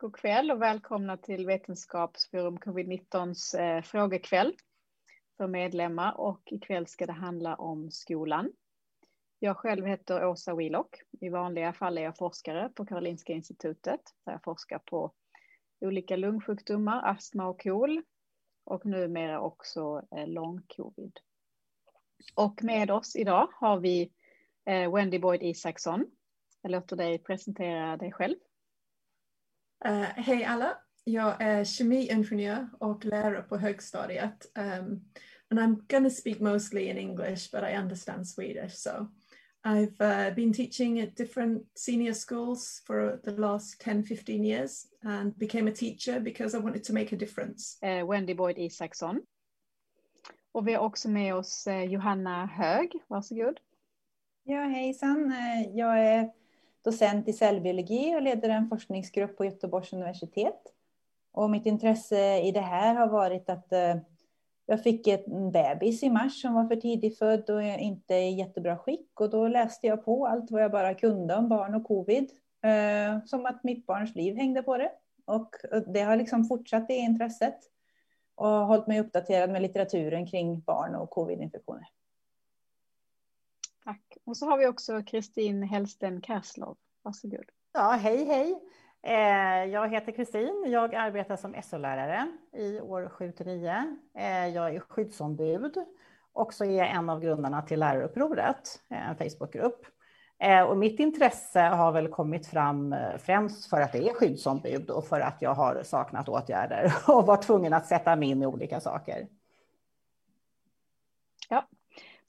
God kväll och välkomna till Vetenskapsforum covid-19s eh, frågekväll för medlemmar och ikväll ska det handla om skolan. Jag själv heter Åsa Wheelock. I vanliga fall är jag forskare på Karolinska institutet där jag forskar på olika lungsjukdomar, astma och KOL och numera också eh, lång-covid. Och med oss idag har vi eh, Wendy Boyd Isaksson. Jag låter dig presentera dig själv. Uh, Hej alla, jag är kemiingenjör och lärare på högstadiet. Um, and I'm going to speak mostly in English, but I understand Swedish. So I've uh, been teaching at different senior schools for the last 10, 15 years and became a teacher because I wanted to make a difference. Uh, Wendy Boyd Isaksson. Och vi har också med oss uh, Johanna Hög, varsågod. Ja, hejsan. Jag är docent i cellbiologi och leder en forskningsgrupp på Göteborgs universitet. Och mitt intresse i det här har varit att eh, jag fick en bebis i mars som var för tidigt född och inte i jättebra skick. Och då läste jag på allt vad jag bara kunde om barn och covid. Eh, som att mitt barns liv hängde på det. Och eh, det har liksom fortsatt det intresset. Och hållit mig uppdaterad med litteraturen kring barn och covidinfektioner. Tack. Och så har vi också Kristin Hellsten Kerslov. Varsågod. Ja, hej hej. Eh, jag heter Kristin. Jag arbetar som SO-lärare i år 7-9. Eh, jag är skyddsombud och så är jag en av grundarna till Lärarupproret, en Facebookgrupp. Eh, och mitt intresse har väl kommit fram främst för att det är skyddsombud och för att jag har saknat åtgärder och varit tvungen att sätta mig in i olika saker.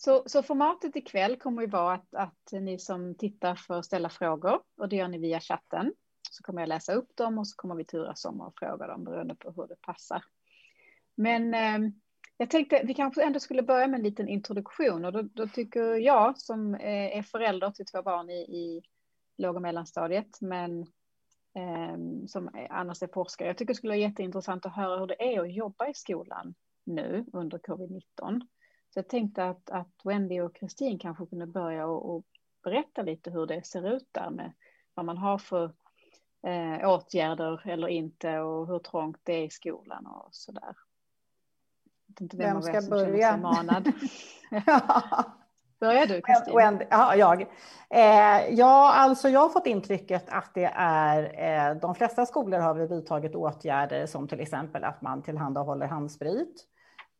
Så, så formatet ikväll kommer ju vara att, att ni som tittar får ställa frågor och det gör ni via chatten. Så kommer jag läsa upp dem och så kommer vi turas om och fråga dem beroende på hur det passar. Men eh, jag tänkte vi kanske ändå skulle börja med en liten introduktion och då, då tycker jag som eh, är förälder till två barn i, i låg och mellanstadiet men eh, som annars är forskare. Jag tycker det skulle vara jätteintressant att höra hur det är att jobba i skolan nu under covid-19. Så jag tänkte att, att Wendy och Kristin kanske kunde börja och, och, berätta lite hur det ser ut där med vad man har för eh, åtgärder eller inte och hur trångt det är i skolan och så där. Vem, vem ska börja? Manad. Börjar du Kristin? Ja, jag. Eh, ja, alltså jag har fått intrycket att det är eh, de flesta skolor har vi vidtagit åtgärder som till exempel att man tillhandahåller handsprit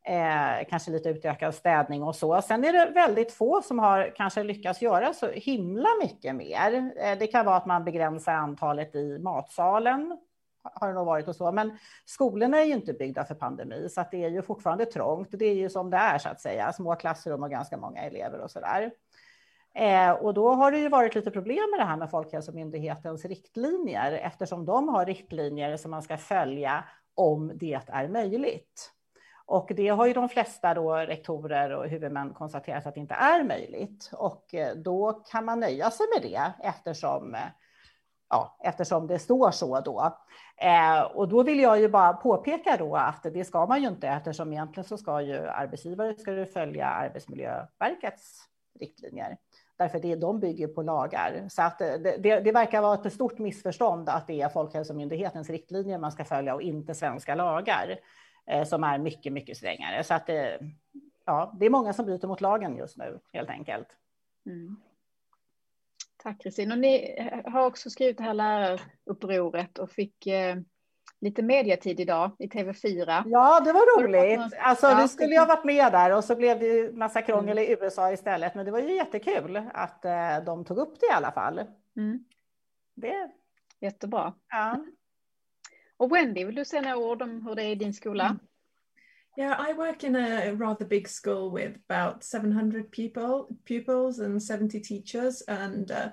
eh, kanske lite utökad städning och så. Sen är det väldigt få som har kanske lyckats göra så himla mycket mer. Eh, det kan vara att man begränsar antalet i matsalen, har det nog varit och så. Men skolorna är ju inte byggda för pandemi, så att det är ju fortfarande trångt. Det är ju som det är så att säga, små klassrum och ganska många elever och så där. Eh, och då har det ju varit lite problem med det här med Folkhälsomyndighetens riktlinjer eftersom de har riktlinjer som man ska följa om det är möjligt. Och det har ju de flesta då rektorer och huvudmän konstaterat att det inte är möjligt. Och eh, då kan man nöja sig med det eftersom, ja, eftersom det står så då. Eh, och då vill jag ju bara påpeka då att det ska man ju inte eftersom egentligen så ska ju arbetsgivare ska följa Arbetsmiljöverkets riktlinjer. Därför det, de bygger på lagar. Så att eh, det, det, det, verkar vara ett stort missförstånd att det är Folkhälsomyndighetens riktlinjer man ska följa och inte svenska lagar. Eh, som är mycket, mycket strängare. Så att eh, ja, det är många som bryter mot lagen just nu helt enkelt. Mm. Tack Kristin. Och ni har också skrivit det här lärarupproret och fick eh, lite mediatid idag i TV4. Ja, det var roligt. Alltså, ja, vi skulle ju ha varit med där och så blev det massa krångel mm. i USA istället. Men det var ju jättekul att eh, de tog upp det i alla fall. Mm. Det... Jättebra. Ja. Wendy, vill du säga några ord om hur det är i din skola? Mm. Yeah, I work in a rather big school with about 700 people, pupils and 70 teachers. And uh,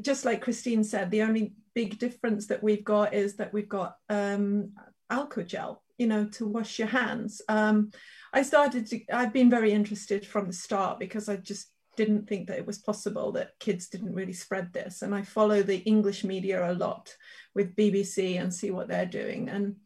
just like Christine said, the only big difference that we've got is that we've got um, alcohol gel, you know, to wash your hands. Um, I started to, I've been very interested from the start because I just didn't think that it was possible that kids didn't really spread this. And I follow the English media a lot with BBC and see what they're doing. And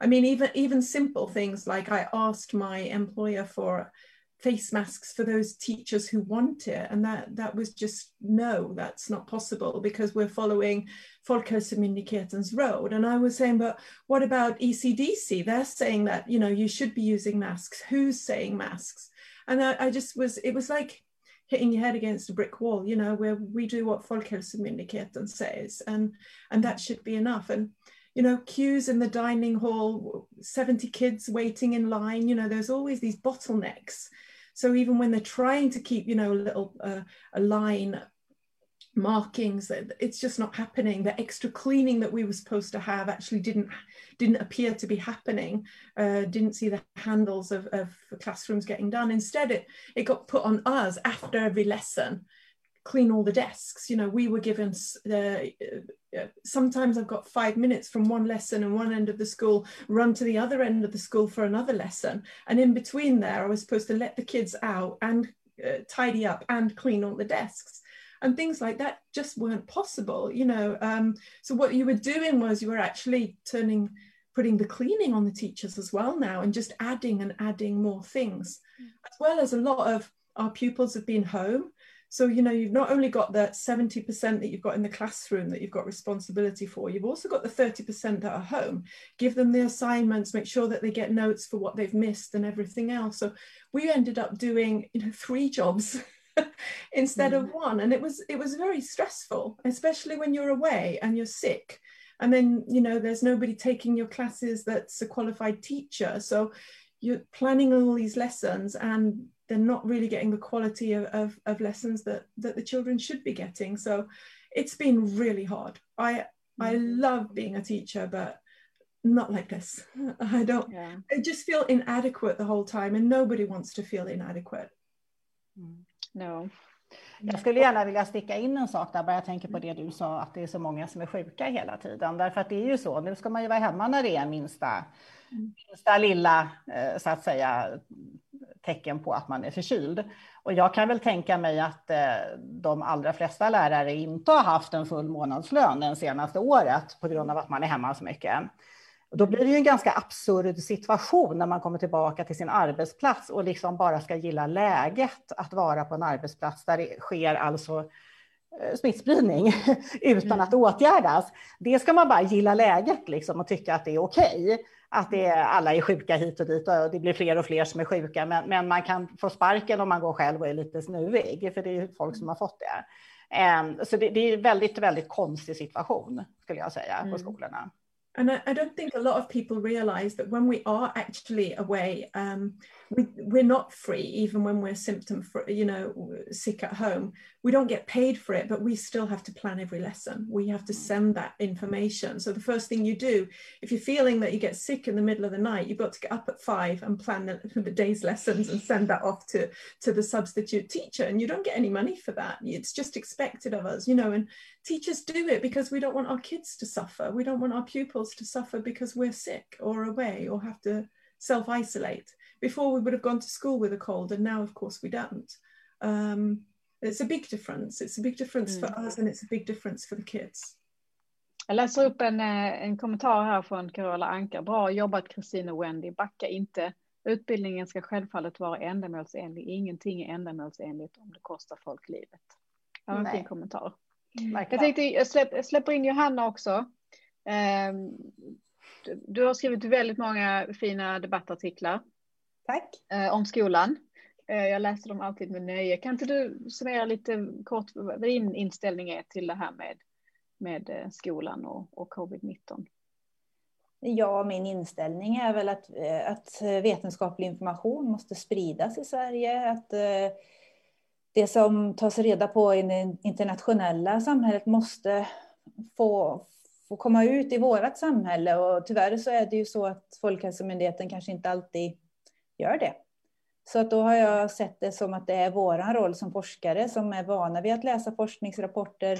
I mean, even even simple things like I asked my employer for face masks for those teachers who want it. And that that was just no that's not possible because we're following Folkhälsomyndighetens road. And I was saying but what about ECDC they're saying that you know you should be using masks. Who's saying masks? And I, I just was it was like hitting your head against a brick wall you know where we do what Folkhälsomyndigheten says and and that should be enough. And you know, queues in the dining hall, 70 kids waiting in line, you know, there's always these bottlenecks. So even when they're trying to keep, you know, a little uh, a line markings, it's just not happening. The extra cleaning that we were supposed to have actually didn't didn't appear to be happening. Uh, didn't see the handles of, of classrooms getting done. Instead, it it got put on us after every lesson clean all the desks. You know, we were given, uh, uh, sometimes I've got five minutes from one lesson and one end of the school, run to the other end of the school for another lesson. And in between there, I was supposed to let the kids out and uh, tidy up and clean all the desks. And things like that just weren't possible, you know. Um, so what you were doing was you were actually turning, putting the cleaning on the teachers as well now, and just adding and adding more things, mm. as well as a lot of our pupils have been home so, you know, you've not only got that 70% that you've got in the classroom that you've got responsibility for, you've also got the 30% that are home. Give them the assignments, make sure that they get notes for what they've missed and everything else. So we ended up doing, you know, three jobs instead mm. of one. And it was it was very stressful, especially when you're away and you're sick. And then, you know, there's nobody taking your classes that's a qualified teacher. So you're planning all these lessons and they're not really getting the quality of, of, of, lessons that, that the children should be getting. So it's been really hard. I I mm-hmm. love being a teacher, but not like this. I don't yeah. I just feel inadequate the whole time and nobody wants to feel inadequate. Mm. No. Jag skulle gärna vilja sticka in en sak där, bara jag tänker på det du sa, att det är så många som är sjuka hela tiden. Därför att det är ju så, nu ska man ju vara hemma när det är minsta, mm. minsta lilla, eh, så att säga, tecken på att man är förkyld. Och jag kan väl tänka mig att eh, de allra flesta lärare inte har haft en full månadslön det senaste året på grund av att man är hemma så mycket. Då blir det ju en ganska absurd situation när man kommer tillbaka till sin arbetsplats och liksom bara ska gilla läget att vara på en arbetsplats där det sker alltså eh, smittspridning utan mm. att åtgärdas. Det ska man bara gilla läget liksom och tycka att det är okej. Okay att det är, alla är sjuka hit och dit och det blir fler och fler som är sjuka. Men, men man kan få sparken om man går själv och är lite snuvig, för det är folk som har fått det. Um, så det, det är en väldigt, väldigt konstig situation skulle jag säga mm. på skolorna. And I, I, don't think a lot of people realize that when we are actually away, um, we, we're not free, even when we're symptom, you know, sick at home. We don't get paid for it, but we still have to plan every lesson. We have to mm. send that information. So the first thing you do, if you're feeling that you get sick in the middle of the night, you've got to get up at five and plan the, the day's lessons and send that off to, to the substitute teacher. And you don't get any money for that. It's just expected of us, you know, and teachers do it because we don't want our kids to suffer. We don't want our pupils to suffer because we're sick or away or have to self isolate. Before we would have gone to school with a cold, and now, of course, we don't. Um, it's a big difference. It's a big difference mm. for us, and it's a big difference for the kids. Jag läser upp en, eh, en kommentar här från Carola Anka. Bra jobbat Kristin och Wendy. Backa inte. Utbildningen ska självfallet vara ändamålsenlig. Ingenting är ändamålsenligt om det kostar folk livet. Det var en fin kommentar. Mm. Jag tänkte jag, släpp, jag släpper in Johanna också. Um, du har skrivit väldigt många fina debattartiklar. Tack. Eh, om skolan. Eh, jag läser dem alltid med nöje. Kan inte du summera lite kort vad din inställning är till det här med, med eh, skolan och, och covid-19? Ja, min inställning är väl att, att vetenskaplig information måste spridas i Sverige. Att det som tas reda på i det internationella samhället måste få, få komma ut i vårt samhälle. Och tyvärr så är det ju så att Folkhälsomyndigheten kanske inte alltid gör det. Så att då har jag sett det som att det är vår roll som forskare som är vana vid att läsa forskningsrapporter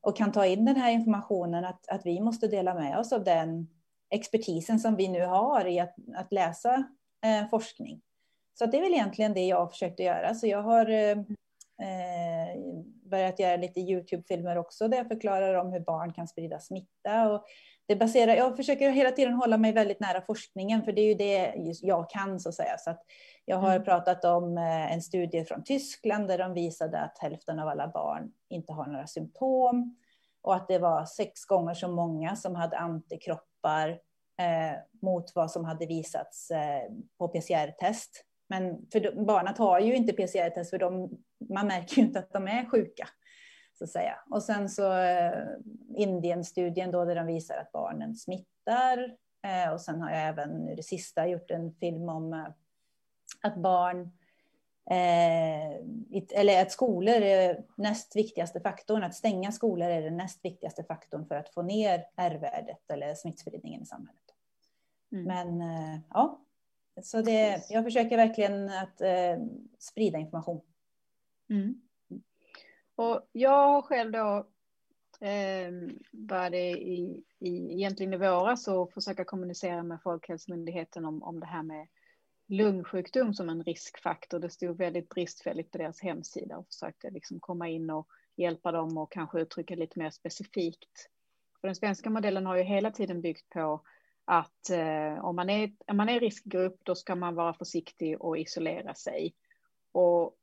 och kan ta in den här informationen, att, att vi måste dela med oss av den expertisen som vi nu har i att, att läsa eh, forskning. Så det är väl egentligen det jag har försökt att göra. Så jag har eh, eh, börjat göra lite Youtube-filmer också där jag förklarar om hur barn kan sprida smitta. Och det baserar, jag försöker hela tiden hålla mig väldigt nära forskningen, för det är ju det jag kan så att säga. Så att jag har mm. pratat om eh, en studie från Tyskland där de visade att hälften av alla barn inte har några symptom och att det var sex gånger så många som hade antikroppar eh, mot vad som hade visats eh, på PCR-test. Men för barnen tar ju inte PCR-test för de, man märker ju inte att de är sjuka. Så att säga. Och sen så eh, Indien-studien då där de visar att barnen smittar. Eh, och sen har jag även nu det sista gjort en film om eh, att barn eh, eller att skolor är näst viktigaste faktorn. Att stänga skolor är den näst viktigaste faktorn för att få ner R-värdet eller smittspridningen i samhället. Mm. Men eh, ja, så det, jag försöker verkligen att eh, sprida information. Mm. Och jag har själv då eh, började i, i, egentligen i våras och försöka kommunicera med Folkhälsomyndigheten om, om det här med lungsjukdom som en riskfaktor. Det stod väldigt bristfälligt på deras hemsida och försökte liksom komma in och hjälpa dem och kanske uttrycka lite mer specifikt. För den svenska modellen har ju hela tiden byggt på att eh, om, man är, om man är riskgrupp då ska man vara försiktig och isolera sig. Och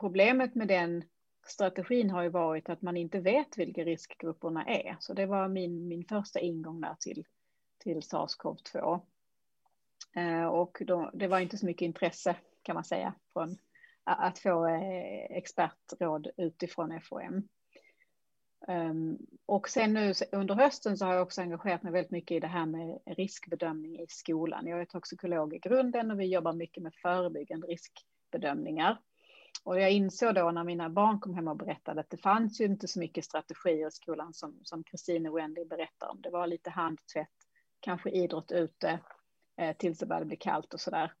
problemet med den strategin har ju varit att man inte vet vilka riskgrupperna är. Så det var min, min första ingång där till, till SARS-CoV-2. Eh, och då, det var inte så mycket intresse kan man säga från att få eh, expertråd utifrån FOM. Um, ehm, och sen nu under hösten så har jag också engagerat mig väldigt mycket i det här med riskbedömning i skolan. Jag är toxikolog i grunden och vi jobbar mycket med förebyggande riskbedömningar. Och jag insåg då när mina barn kom hem och berättade att det fanns ju inte så mycket strategier i skolan som Kristin och Wendy berättar om. Det var lite handtvätt, kanske idrott ute, eh, tills det började bli kallt och sådär.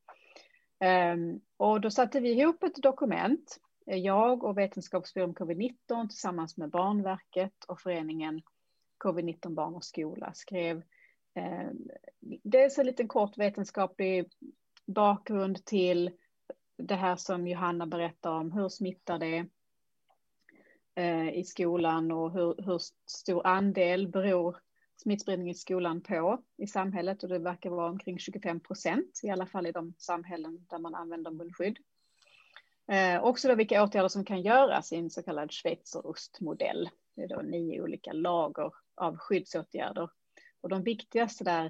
Um, och då satte vi ihop ett dokument, eh, jag och Vetenskapsbyrån covid-19 tillsammans med Barnverket och föreningen covid-19 barn och skola skrev eh, dels en liten kort vetenskaplig bakgrund till det här som Johanna berättar om, hur smittar det eh, i skolan och hur, hur stor andel beror smittspridning i skolan på i samhället och det verkar vara omkring 25 procent, i alla fall i de samhällen där man använder munskydd. Eh, också då vilka åtgärder som kan göras i en så kallad schweizerostmodell. Det är då nio olika lager av skyddsåtgärder. Och de viktigaste där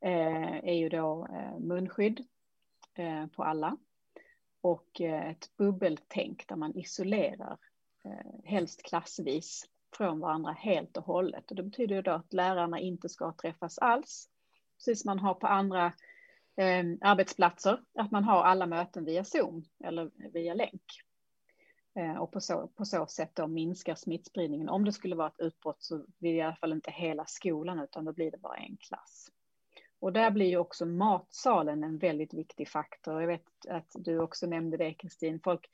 eh, är ju då eh, munskydd eh, på alla och eh, ett bubbeltänk där man isolerar, eh, helst klassvis, från varandra helt och hållet. Och det betyder ju då att lärarna inte ska träffas alls, precis som man har på andra eh, arbetsplatser, att man har alla möten via Zoom eller via länk. Eh, och på så, på så sätt då minskar smittspridningen. Om det skulle vara ett utbrott så blir det i alla fall inte hela skolan, utan då blir det bara en klass. Och där blir ju också matsalen en väldigt viktig faktor. Jag vet att du också nämnde det, Kristin. Folk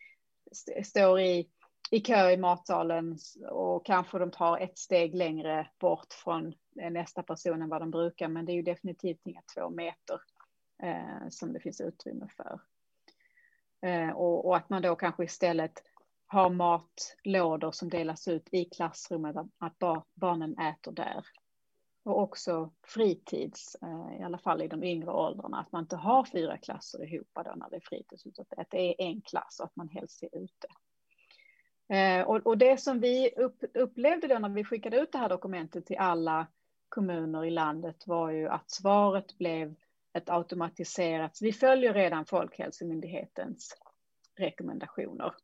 st står i, i kö i matsalen och kanske de tar ett steg längre bort från eh, nästa person än vad de brukar. Men det är ju definitivt inga två meter eh, som det finns utrymme för. Eh, och, och, att man då kanske istället har matlådor som delas ut i klassrummet, att barnen äter där och också fritids, eh, i alla fall i de yngre åldrarna, att man inte har fyra klasser ihop då när det är fritids, utan att det är en klass och att man helst är ute. Eh, och, det som vi upplevde då när vi skickade ut det här dokumentet till alla kommuner i landet var ju att svaret blev ett automatiserat, vi följer redan Folkhälsomyndighetens rekommendationer.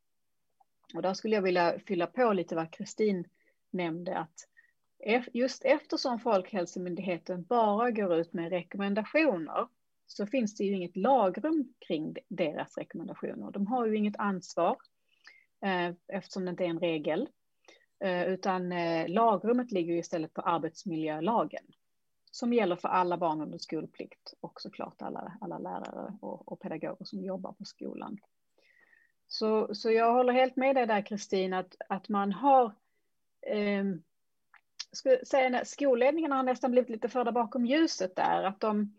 Och där skulle jag vilja fylla på lite vad Kristin nämnde, att just eftersom Folkhälsomyndigheten bara går ut med rekommendationer så finns det ju inget lagrum kring deras rekommendationer. De har ju inget ansvar eh, eftersom det inte är en regel. Eh, utan eh, lagrummet ligger ju istället på arbetsmiljölagen som gäller för alla barn under skolplikt och såklart alla, alla lärare och, och pedagoger som jobbar på skolan. Så, så jag håller helt med dig där Kristin att, att man har eh, skulle säga att har nästan blivit lite förda bakom ljuset där, att de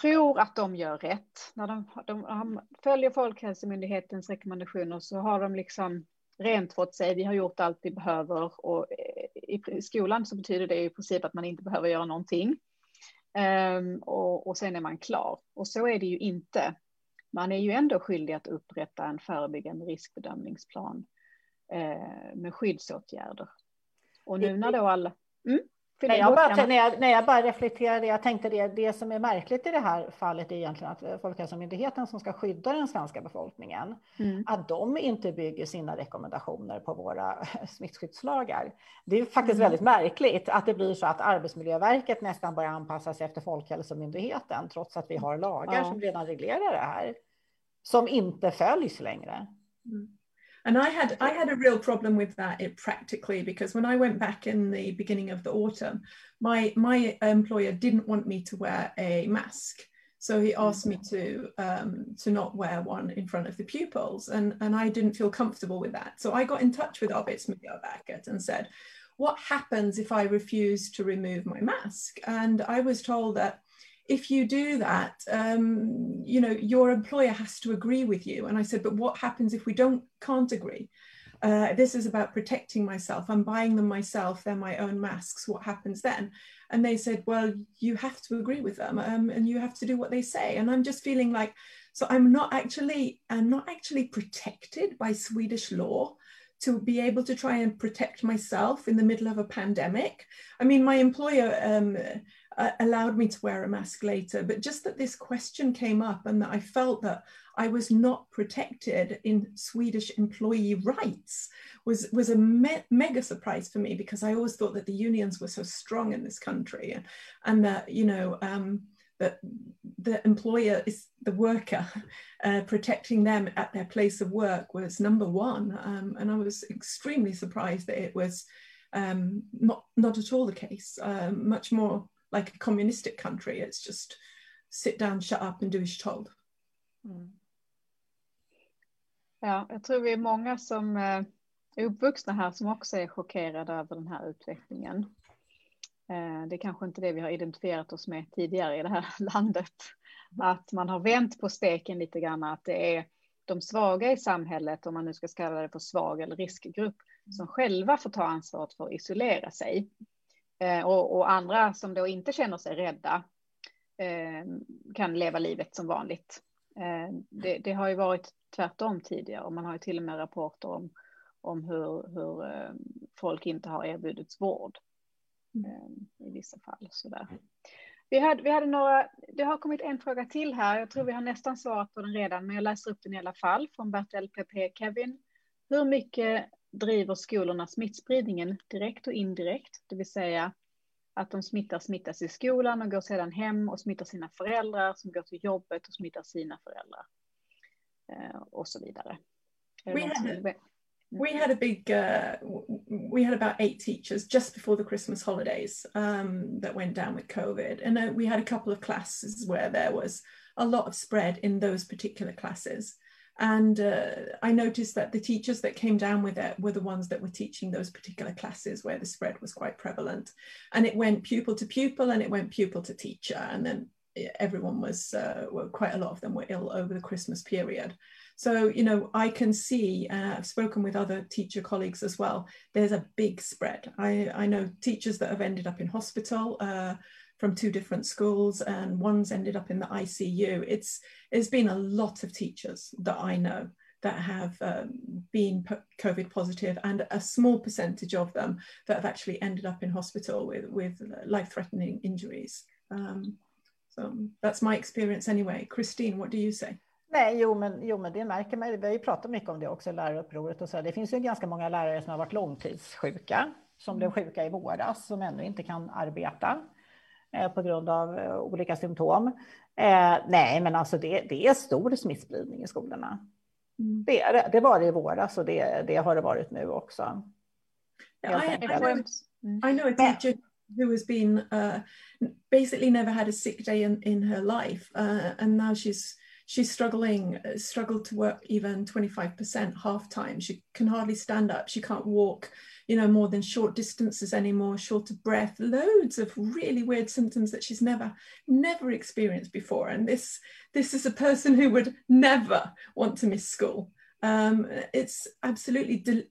tror att de gör rätt. När de, de följer Folkhälsomyndighetens rekommendationer så har de liksom rent fått sig, vi har gjort allt vi behöver och i skolan så betyder det i princip att man inte behöver göra någonting. Um, och, och sen är man klar. Och så är det ju inte. Man är ju ändå skyldig att upprätta en förebyggande riskbedömningsplan eh, med skyddsåtgärder. Och nu när då alla... Mm? Nej, jag bara, när, jag, när jag bara reflekterade, jag tänkte det, det som är märkligt i det här fallet är egentligen att Folkhälsomyndigheten som ska skydda den svenska befolkningen, mm. att de inte bygger sina rekommendationer på våra smittskyddslagar. Det är faktiskt mm. väldigt märkligt att det blir så att Arbetsmiljöverket nästan börjar anpassa sig efter Folkhälsomyndigheten, trots att vi har lagar ja. som redan reglerar det här, som inte följs längre. Mm. And I had I had a real problem with that it practically because when I went back in the beginning of the autumn, my my employer didn't want me to wear a mask. So he asked me to um, to not wear one in front of the pupils, and, and I didn't feel comfortable with that. So I got in touch with Arbetsmiljöverket and said, "What happens if I refuse to remove my mask?" And I was told that if you do that, um, you know, your employer has to agree with you. And I said, but what happens if we don't can't agree? Uh, this is about protecting myself. I'm buying them myself. They're my own masks. What happens then? And they said, well, you have to agree with them um, and you have to do what they say. And I'm just feeling like, so I'm not actually, I'm not actually protected by Swedish law to be able to try and protect myself in the middle of a pandemic. I mean, my employer um, uh, allowed me to wear a mask later, but just that this question came up and that I felt that I was not protected in Swedish employee rights was, was a me mega surprise for me because I always thought that the unions were so strong in this country and, and that, you know, um, that the employer is the worker, uh, protecting them at their place of work was number one. Um, and I was extremely surprised that it was um, not, not at all the case, um, much more like a communistic country. It's just sit down, shut up and do as you're told. Mm. Ja, jag tror vi är många som eh, är uppvuxna här som också är chockerade över den här utvecklingen. Eh, det är kanske inte det vi har identifierat oss med tidigare i det här landet. Att man har vänt på steken lite grann, att det är de svaga i samhället, om man nu ska kalla det för svag eller riskgrupp, som själva får ta ansvaret för att isolera sig. Eh, och, och, andra som då inte känner sig rädda eh, kan leva livet som vanligt. Eh, det, det, har ju varit tvärtom tidigare och man har ju till och med rapporter om, om hur, hur folk inte har erbjudits vård i vissa fall. Sådär. Vi hade, vi hade några, det har kommit en fråga till här. Jag tror vi har nästan svarat på den redan, men jag läser upp den i alla fall från Bertil PP Kevin. Hur mycket driver skolorna smittspridningen direkt och indirekt, det vill säga att de smittar smittas i skolan och går sedan hem och smittar sina föräldrar som går till jobbet och smittar sina föräldrar eh, och så vidare. We had, a, we had a big, uh, we had about eight teachers just before the Christmas holidays um, that went down with COVID. And uh, we had a couple of classes where there was a lot of spread in those particular classes. And uh, I noticed that the teachers that came down with it were the ones that were teaching those particular classes where the spread was quite prevalent. And it went pupil to pupil and it went pupil to teacher. And then everyone was, uh, well, quite a lot of them were ill over the Christmas period. So, you know, I can see, uh, I've spoken with other teacher colleagues as well, there's a big spread. I, I know teachers that have ended up in hospital, uh, from two different schools and one's ended up in the ICU. It's there's been a lot of teachers that I know that have um, been COVID positive and a small percentage of them that have actually ended up in hospital with, with life-threatening injuries. Um, so that's my experience anyway. Christine, what do you say? Nej, jo men, jo, men det märker man. Vi har ju pratat mycket om det också, lärarupproret och så. Det finns ju ganska många lärare som har varit långtidssjuka, som blev sjuka i våras, som ännu inte kan arbeta. Eh, på grund av eh, olika symptom. Eh, nej, men alltså det, det är stor smittspridning i skolorna. Mm. Det, är det. det var det i våras och det, det har det varit nu också. Yeah, I, I, know, I know a teacher who has been uh, basically never had a sick day in, in her life uh, and now she's she's struggling struggled to work even 25% half time she can hardly stand up she can't walk you know, more than short distances anymore, short of breath, loads of really weird symptoms that she's never, never experienced before. And this, this is a person who would never want to miss school. Um, it's absolutely de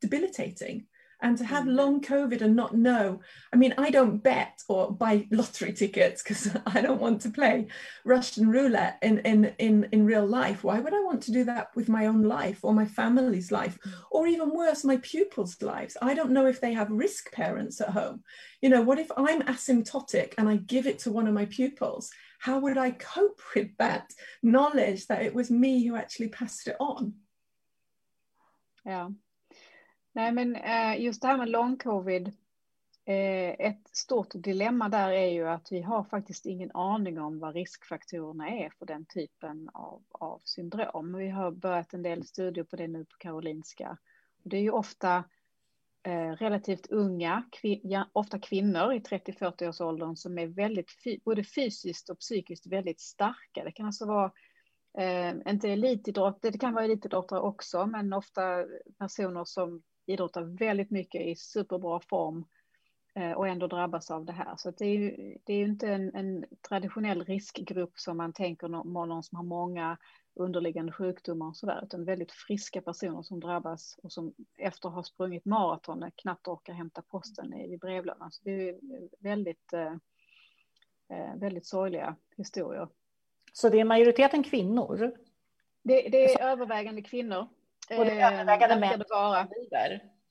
debilitating. And to have Mm. long COVID and not know. I mean, I don't bet or buy lottery tickets because I don't want to play Russian roulette in, in, in, in real life. Why would I want to do that with my own life or my family's life? Or even worse, my pupils' lives? I don't know if they have risk parents at home. You know, what if I'm asymptotic and I give it to one of my pupils? How would I cope with that knowledge that it was me who actually passed it on? Ja. Nej, men eh, just det här med lång covid. Eh, ett stort dilemma där är ju att vi har faktiskt ingen aning om vad riskfaktorerna är för den typen av, av syndrom. Vi har börjat en del studier på det nu på Karolinska. Det är ju ofta eh, relativt unga, ofta kvinnor i 30-40 års åldern som är väldigt, både fysiskt och psykiskt väldigt starka. Det kan alltså vara eh, inte elitidrott, det kan vara elitidrottare också, men ofta personer som idrottar väldigt mycket i superbra form eh, och ändå drabbas av det här. Så det är ju, det är inte en, en, traditionell riskgrupp som man tänker någon, någon som har många underliggande sjukdomar och sådär, utan väldigt friska personer som drabbas och som efter att ha sprungit maraton knappt orkar hämta posten i brevlådan. Så det är väldigt, eh, väldigt sorgliga historier. Så det är majoriteten kvinnor? Det, det är övervägande kvinnor. Och det är övervägande eh, män det vara.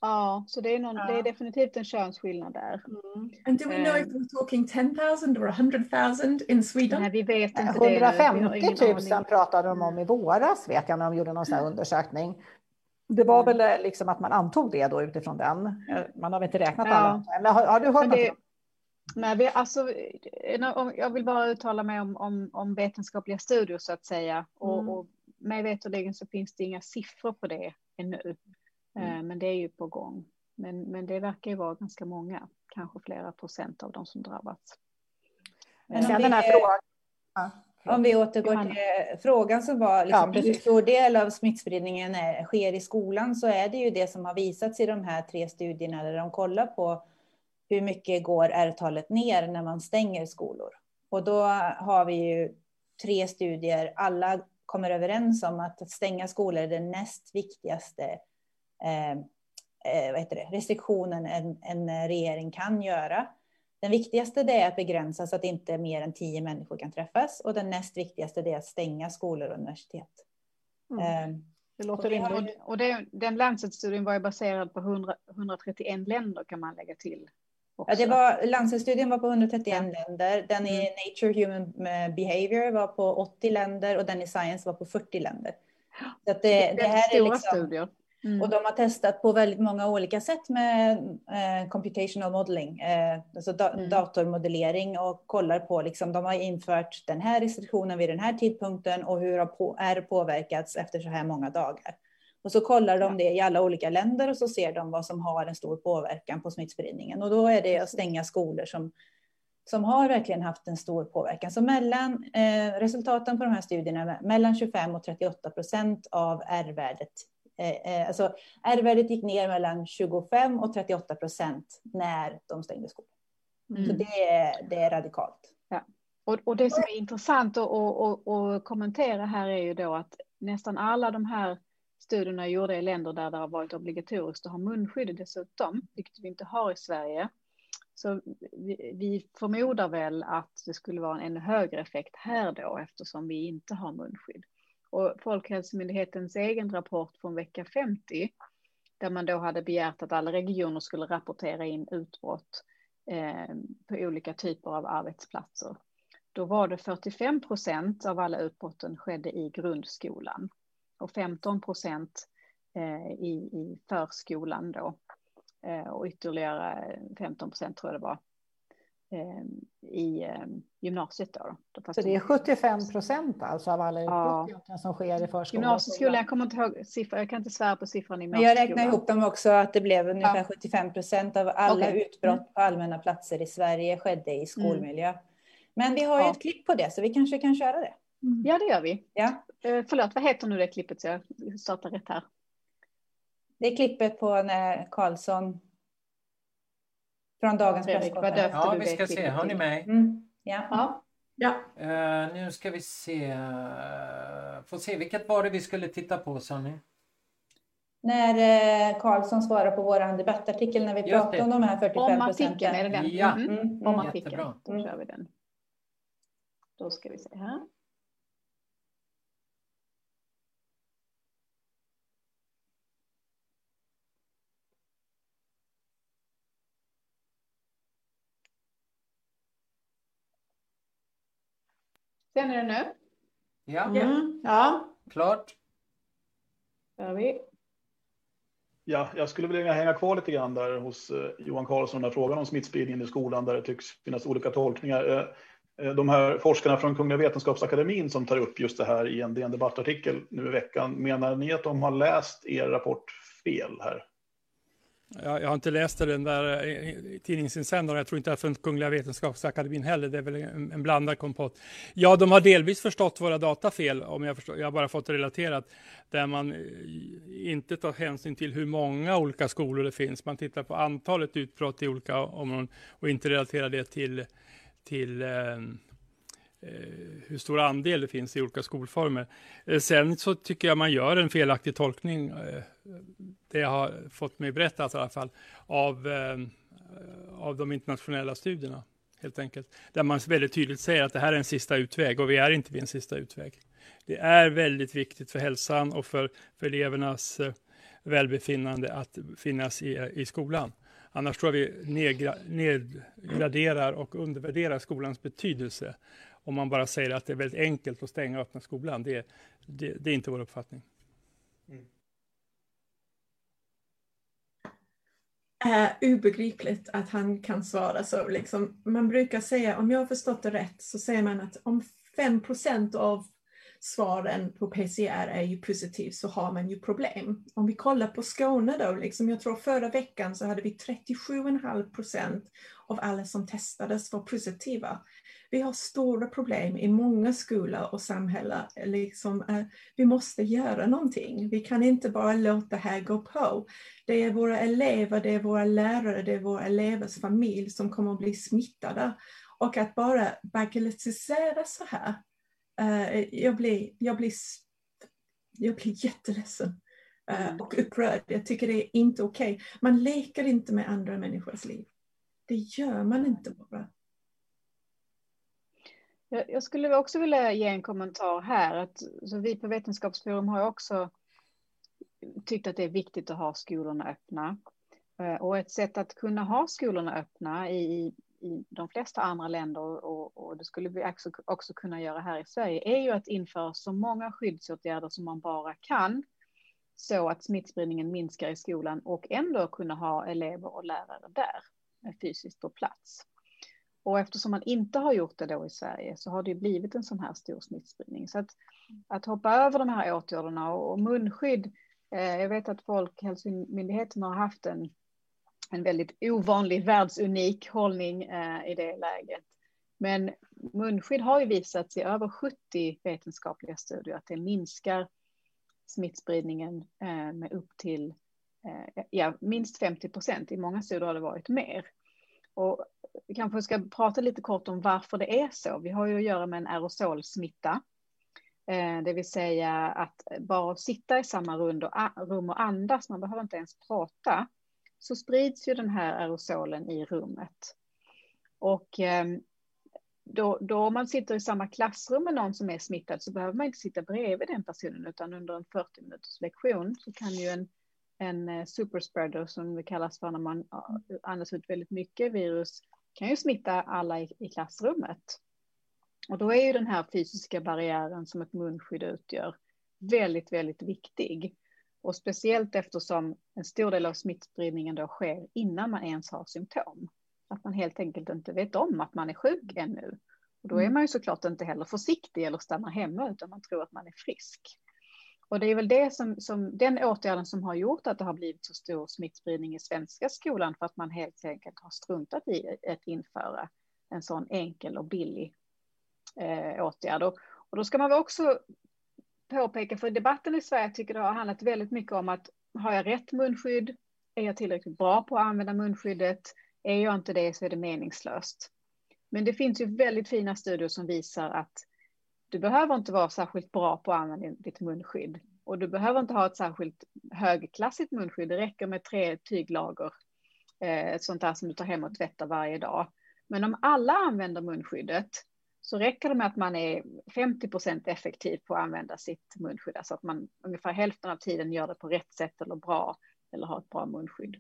Ja, så det är, någon, Ja. det är definitivt en könsskillnad där. Mm. And do we know if we're talking 10,000 or 100,000 in Sweden? Nej, vi vet inte det. Vi har 150 ingen 000 aning. pratade de om i våras vet jag när de gjorde någon sån här undersökning. Det var väl eh, liksom att man antog det då utifrån den. Eh, Man har väl inte räknat Ja. alla. Men har, har du hört något? det, nej, vi, alltså, eh, jag vill bara uttala mig om, om, om vetenskapliga studier så att säga. Och, Mm. och mig veterligen så finns det inga siffror på det ännu. Eh, Men det är ju på gång. Men, men det verkar ju vara ganska många, kanske flera procent av de som drabbats. Men Sen om den här vi- frågan. Ja. Om vi återgår Johanna. till eh, frågan som var liksom, Ja, hur stor del av smittspridningen är, sker i skolan så är det ju det som har visats i de här tre studierna där de kollar på hur mycket går R-talet ner när man stänger skolor. Och då har vi ju tre studier, alla kommer överens om att, att stänga skolor är den näst viktigaste eh, eh, vad heter det, restriktionen en, en regering kan göra. Den viktigaste det är att begränsa så att inte mer än tio människor kan träffas och den näst viktigaste det är att stänga skolor och universitet. Mm. Eh, Det låter vi har- rimligt. Och det, den Lancet-studien var ju baserad på 100, 131 länder kan man lägga till. Också. Ja, det var, Lancet-studien var på 131 Ja. länder. Den i Nature Human eh, Behavior var på 80 länder och den i Science var på 40 länder. Så det, det Väldigt här är liksom. Mm. och de har testat på väldigt många olika sätt med eh, computational modeling, eh, alltså da, Mm. datormodellering och kollar på, liksom, de har infört den här restriktionen vid den här tidpunkten och hur har på, är påverkats efter så här många dagar. Och så kollar de det i alla olika länder och så ser de vad som har en stor påverkan på smittspridningen. Och då är det att stänga skolor som, som har verkligen haft en stor påverkan. Så mellan eh, resultaten på de här studierna, mellan 25 och 38 procent av R-värdet Eh, eh, alltså R-värdet gick ner mellan 25 och 38 procent när de stängde skolor. Så Mm. det är, det är radikalt. Och, och det som är intressant att, att, att, att kommentera här är ju då att nästan alla de här studierna är gjorda i länder där det har varit obligatoriskt att ha munskydd dessutom, vilket vi inte har i Sverige. Så vi, vi förmodar väl att det skulle vara en ännu högre effekt här då eftersom vi inte har munskydd. Och Folkhälsomyndighetens egen rapport från vecka 50 där man då hade begärt att alla regioner skulle rapportera in utbrott eh, på olika typer av arbetsplatser. Då var det 45 procent av alla utbrotten skedde i grundskolan och 15 procent eh, i, i förskolan då. Eh, och ytterligare 15 procent tror jag det var eh, i gymnasiet då. då fast Så det är 75 procent alltså av alla Ja. utbrott egentligen som sker i förskolan. Gymnasieskolan, jag kommer inte ihåg siffran, jag kan inte svära på siffran i Men jag räknar ihop dem också att det blev ungefär Ja. 75 procent av alla Okej. utbrott på allmänna platser i Sverige skedde i skolmiljö. Men vi har ju Ja. ett klipp på det så vi kanske kan köra det. Ja, det gör vi. Ja. Eh, förlåt, vad heter nu det klippet så jag startar rätt här? Det är klippet på när Karlsson från dagens presskonferens. Ja, vi det ska se. Hör ni mig? Mm. Ja. Ja. Ja. Eh, nu ska vi se. Uh, får se, vilket var det vi skulle titta på sa ni? när eh, Karlsson svarar på vår debattartikel när vi pratade om de här 45 procenten. Om artikeln, är det den? Ja, mm. mm. om artikeln. Då kör vi den. Då ska vi se här. Ser ni det nu? Ja. Mm. ja. Klart. Kör vi. Ja, jag skulle vilja hänga kvar lite grann där hos eh, Johan Karlsson, den frågan om smittspridningen i skolan, där det tycks finnas olika tolkningar. Eh, eh, de här forskarna från Kungliga Vetenskapsakademin som tar upp just det här i en DN Debattartikel nu i veckan, menar ni att de har läst er rapport fel här? Jag, jag har inte läst den där eh, tidningsinsändaren. Jag tror inte att från Kungliga Vetenskapsakademin heller. Det är väl en, en blandad kompott. Ja, de har delvis förstått våra data fel, om jag förstår. Jag har bara fått det relaterat, där man eh, inte tar hänsyn till hur många olika skolor det finns. Man tittar på antalet utbrott i olika områden och inte relaterar det till, till eh, Eh, hur stor andel det finns i olika skolformer. Eh, sen så tycker jag man gör en felaktig tolkning eh, det jag har fått mig berättat i alla fall, av, av de internationella studierna. Helt enkelt. Där man väldigt tydligt säger att det här är en sista utväg och vi är inte vid en sista utväg. Det är väldigt viktigt för hälsan och för, för elevernas välbefinnande att finnas i, i skolan. Annars tror jag vi nedgra, nedgraderar och undervärderar skolans betydelse. Om man bara säger att det är väldigt enkelt att stänga och öppna skolan. Det, det, det är inte vår uppfattning. Mm. är obegripligt att han kan svara så. Liksom, man brukar säga, om jag har förstått det rätt, så säger man att om 5% av svaren på PCR är ju positiv så har man ju problem. Om vi kollar på Skåne då, liksom, jag tror förra veckan så hade vi 37,5 procent av alla som testades var positiva vi har stora problem i många skolor och samhällen. Liksom, eh, vi måste göra någonting. Vi kan inte bara låta det här gå på. Det är våra elever, det är våra lärare, det är våra elevers familj som kommer att bli smittade. Och att bara bagatellisera så här. Eh, jag, blir, jag, blir, jag blir jätteledsen eh, och upprörd. Jag tycker det är inte okej. Okay. Man leker inte med andra människors liv. Det gör man inte bara. Jag skulle också vilja ge en kommentar här. Att, så vi på Vetenskapsforum har också tyckt att det är viktigt att ha skolorna öppna. Eh, och ett sätt att kunna ha skolorna öppna i, i de flesta andra länder och, och det skulle vi också, också kunna göra här i Sverige är ju att införa så många skyddsåtgärder som man bara kan så att smittspridningen minskar i skolan och ändå kunna ha elever och lärare där eh, fysiskt på plats. Och eftersom man inte har gjort det då i Sverige så har det ju blivit en sån här stor smittspridning. Så att, att hoppa över de här åtgärderna och, och munskydd. Eh, jag vet att Folkhälsomyndigheten har haft en, en väldigt ovanlig, världsunik hållning eh, i det läget. Men munskydd har ju visats i över 70 vetenskapliga studier att det minskar smittspridningen eh, med upp till eh, ja, minst 50 procent. I många studier har det varit mer. Och vi kanske ska prata lite kort om varför det är så. Vi har ju att göra med en aerosolsmitta. Eh, det vill säga att bara sitta i samma rum och andas, man behöver inte ens prata, så sprids ju den här aerosolen i rummet. Och ehm, då, då om man sitter i samma klassrum med någon som är smittad så behöver man inte sitta bredvid den personen utan under en 40 minuters lektion så kan ju en en eh, superspreader som det kallas för när man andas ut väldigt mycket virus kan ju smitta alla i, i klassrummet. Och då är ju den här fysiska barriären som ett munskydd utgör väldigt, väldigt viktig. Och speciellt eftersom en stor del av smittspridningen då sker innan man ens har symptom. Att man helt enkelt inte vet om att man är sjuk ännu. Och då är mm. man ju såklart inte heller försiktig eller stannar hemma utan man tror att man är frisk. Och det är väl det som, som, den åtgärden som har gjort att det har blivit så stor smittspridning i svenska skolan för att man helt enkelt har struntat i att införa en sån enkel och billig eh, åtgärd. Och, och då ska man väl också påpeka, för debatten i Sverige tycker det har handlat väldigt mycket om att har jag rätt munskydd? Är jag tillräckligt bra på att använda munskyddet? Är jag inte det så är det meningslöst. Men det finns ju väldigt fina studier som visar att du behöver inte vara särskilt bra på att använda ditt munskydd Och du behöver inte ha ett särskilt högklassigt munskydd, det räcker med tre tyglager, eh, sånt där som du tar hem och tvättar varje dag. Men om alla använder munskyddet så räcker det med att man är 50 procent effektiv på att använda sitt munskydd, alltså att man ungefär hälften av tiden gör det på rätt sätt eller bra eller har ett bra munskydd.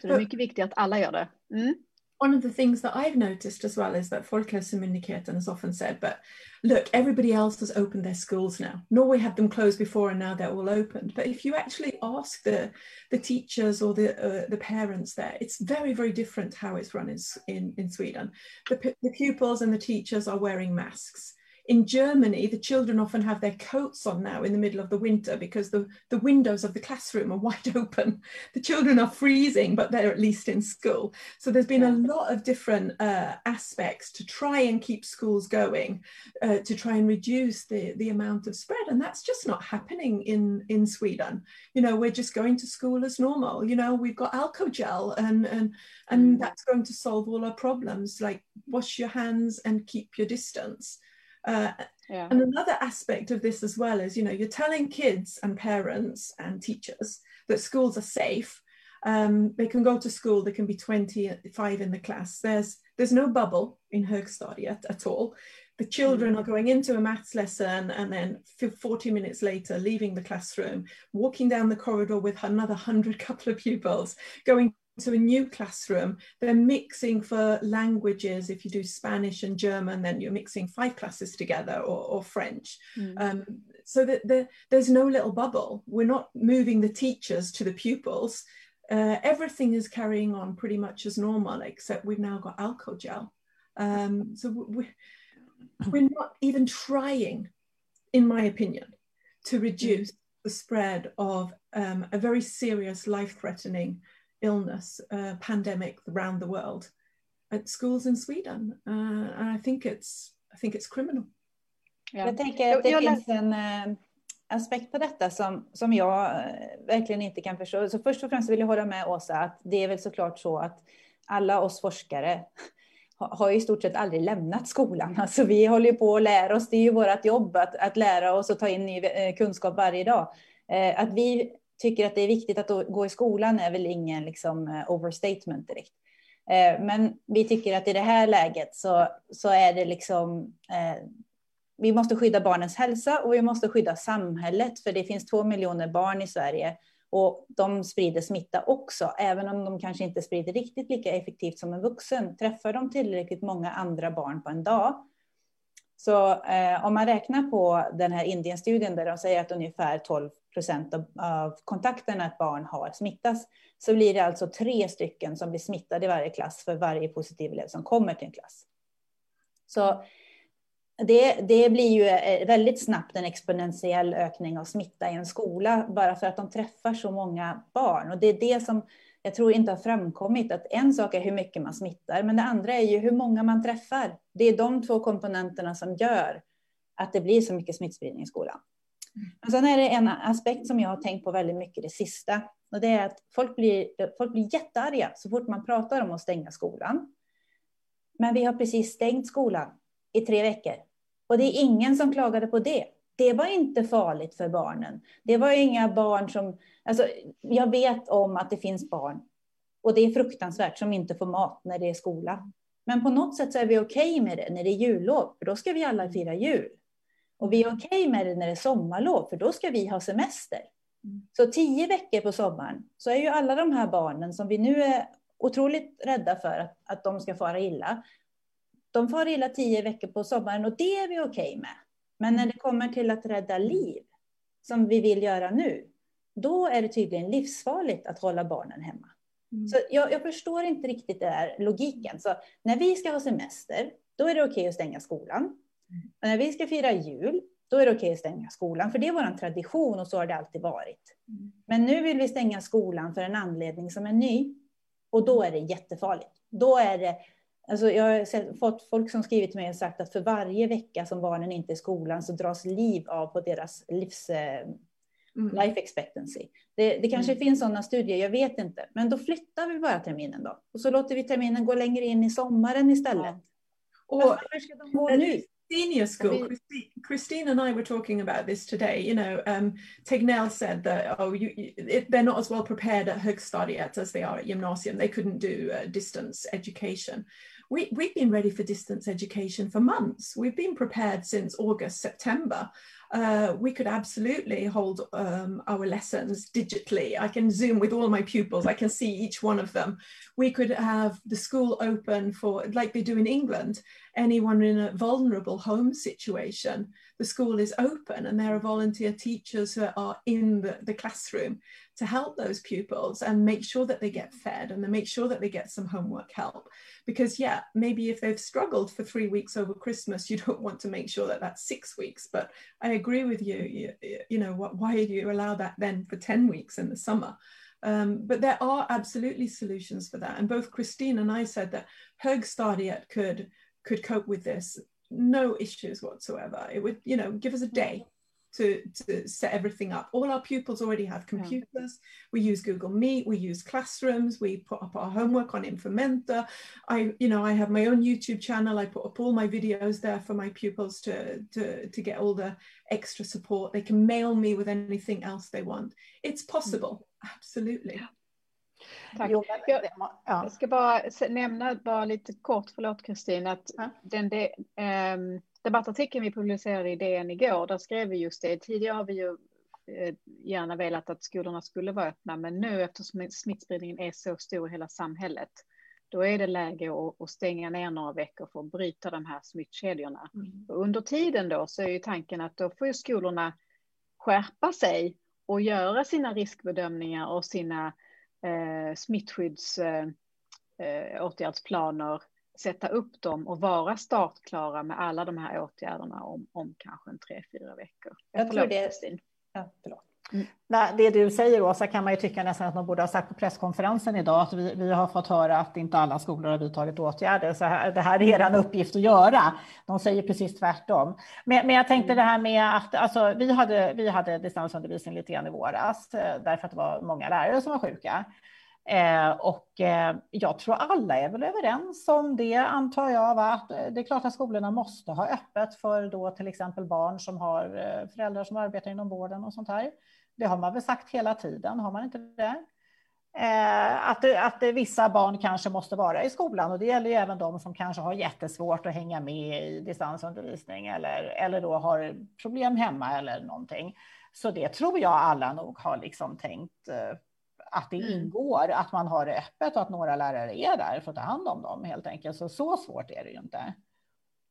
Så det är mycket viktigt att alla gör det. Mm. One of the things that I've noticed as well is that Folkhälsomyndigheten has often said, but look, everybody else has opened their schools now. Norway had them closed before and now they're all opened. But if you actually ask the, the teachers or the, uh, the parents there, it's very, very different how it's run in, in, in Sweden. The, the pupils and the teachers are wearing masks in Germany, the children often have their coats on now in the middle of the winter because the, the windows of the classroom are wide open. The children are freezing, but they're at least in school. So there's been a lot of different uh, aspects to try and keep schools going, uh, to try and reduce the, the amount of spread. And that's just not happening in, in Sweden. You know, we're just going to school as normal. You know, we've got alcohol and, and, and mm. that's going to solve all our problems, like wash your hands and keep your distance. Uh, yeah. And another aspect of this as well is, you know, you're telling kids and parents and teachers that schools are safe. Um, they can go to school. There can be 25 in the class. There's there's no bubble in Högstadiet at all. The children are going into a maths lesson and then 40 minutes later leaving the classroom, walking down the corridor with another 100 couple of pupils, going to a new classroom, they're mixing for languages. If you do Spanish and German, then you're mixing five classes together or, or French. Mm. Um, so that the, there's no little bubble. We're not moving the teachers to the pupils. Uh, everything is carrying on pretty much as normal, except we've now got alcohol gel. Um, so we, we're not even trying, in my opinion, to reduce the spread of um, a very serious life-threatening illness uh, pandemic around the world at schools in Sweden. Uh, and I think it's, I think it's criminal. Ja. Jag tänker att det jag, jag finns en äh, aspekt på detta som, som jag äh, verkligen inte kan förstå. Så först och främst vill jag hålla med Åsa att det är väl såklart så att alla oss forskare har i stort sett aldrig lämnat skolan. Alltså vi håller ju på att lära oss, det är ju vårt jobb att, att lära oss och ta in ny kunskap varje dag. Att vi tycker att det är viktigt att gå i skolan är väl ingen liksom, eh, overstatement direkt. Eh, men vi tycker att i det här läget så, så är det liksom eh, vi måste skydda barnens hälsa och vi måste skydda samhället, för det finns två miljoner barn i Sverige och de sprider smitta också, även om de kanske inte sprider riktigt lika effektivt som en vuxen. Träffar de tillräckligt många andra barn på en dag, så eh, om man räknar på den här Indienstudien där de säger att ungefär 12 procent av, av kontakterna ett barn har smittas, så blir det alltså tre stycken som blir smittade i varje klass för varje positiv elev som kommer till en klass. Så det, det blir ju eh, väldigt snabbt en exponentiell ökning av smitta i en skola, bara för att de träffar så många barn. Och det är det som jag tror inte har framkommit, att en sak är hur mycket man smittar, men det andra är ju hur många man träffar. Det är de två komponenterna som gör att det blir så mycket smittspridning i skolan. Men sen är det en aspekt som jag har tänkt på väldigt mycket det sista. Och det är att folk blir, folk blir jättearga så fort man pratar om att stänga skolan. Men vi har precis stängt skolan i tre veckor. Och det är ingen som klagade på det. Det var inte farligt för barnen. Det var inga barn som... Alltså, jag vet om att det finns barn, och det är fruktansvärt, som inte får mat när det är skola. Men på något sätt så är vi okej okay med det när det är jullov, för då ska vi alla fira jul. Och vi är okej okay med det när det är sommarlov, för då ska vi ha semester. Mm. Så tio veckor på sommaren så är ju alla de här barnen som vi nu är otroligt rädda för att, att de ska fara illa. De far illa tio veckor på sommaren och det är vi okej okay med. Men när det kommer till att rädda liv, som vi vill göra nu, då är det tydligen livsfarligt att hålla barnen hemma. Mm. Så jag, jag, förstår inte riktigt den här logiken. Så när vi ska ha semester, då är det okej okay att stänga skolan. Men när vi ska fira jul, då är det okej att stänga skolan, för det är vår tradition och så har det alltid varit. Mm. Men nu vill vi stänga skolan för en anledning som är ny. Och då är det jättefarligt. Då är det, alltså jag har fått folk som skrivit till mig och sagt att för varje vecka som barnen inte är i skolan så dras liv av på deras livs, eh, mm. life expectancy. Det, det kanske mm. finns sådana studier, jag vet inte. Men då flyttar vi bara terminen då. Och så låter vi terminen gå längre in i sommaren istället. Ja. Och, varför ska de gå nu? Senior school, Christine, Christine, and I were talking about this today. You know, um, Tegnell said that oh, you, you, it, they're not as well prepared at högstadiet as they are at gymnasium. They couldn't do uh, distance education. We, we've been ready for distance education for months. We've been prepared since August, September uh, we could absolutely hold um, our lessons digitally. I can Zoom with all my pupils, I can see each one of them. We could have the school open for, like they do in England, anyone in a vulnerable home situation. The school is open and there are volunteer teachers who are in the, the classroom to help those pupils and make sure that they get fed and they make sure that they get some homework help. Because, yeah, maybe if they've struggled for three weeks over Christmas, you don't want to make sure that that's six weeks. But I agree with you. You, you know, why do you allow that then for 10 weeks in the summer? Um, but there are absolutely solutions for that. And both Christine and I said that Högstadiet could could cope with this, no issues whatsoever. It would, you know, give us a day to, to set everything up. All our pupils already have computers. Yeah. We use Google Meet, we use classrooms, we put up our homework on Infomenta. I, you know, I have my own YouTube channel. I put up all my videos there for my pupils to, to, to get all the extra support. They can mail me with anything else they want. It's possible, mm. absolutely. Tack. Jag, jag, ska bara nämna bara lite kort, förlåt Kristin, att ja. den, det, um, debattartikeln vi publicerade i DN igår, där skrev vi just det. Tidigare har vi ju eh, gärna velat att skolorna skulle vara öppna, men nu eftersom smittspridningen är så stor i hela samhället, då är det läge att, stänga ner några veckor för att bryta de här smittkedjorna. Mm. Under tiden då så är ju tanken att då får ju skolorna skärpa sig och göra sina riskbedömningar och sina eh, smittskyddsåtgärdsplaner eh, sätta upp dem och vara startklara med alla de här åtgärderna om, om kanske en tre, fyra veckor. Jag, jag tror det. Kristin. Ja, förlåt. Mm. Det du säger Åsa kan man ju tycka nästan att man borde ha sagt på presskonferensen idag att vi, vi har fått höra att inte alla skolor har vidtagit åtgärder. Så här, det här är en uppgift att göra. De säger precis tvärtom. Men, men jag tänkte det här med att alltså, vi, hade, vi hade distansundervisning lite grann i våras eh, därför att det var många lärare som var sjuka. Eh, och eh, jag tror alla är väl överens om det, antar jag. Va? Att eh, det är klart att skolorna måste ha öppet för då till exempel barn som har eh, föräldrar som arbetar inom vården och sånt här. Det har man väl sagt hela tiden, har man inte det? Eh, att, att vissa barn kanske måste vara i skolan och det gäller ju även de som kanske har jättesvårt att hänga med i distansundervisning eller, eller då har problem hemma eller någonting. Så det tror jag alla nog har liksom tänkt eh, att det mm. ingår, att man har det öppet och att några lärare är där för att ta hand om dem helt enkelt. Så så svårt är det ju inte.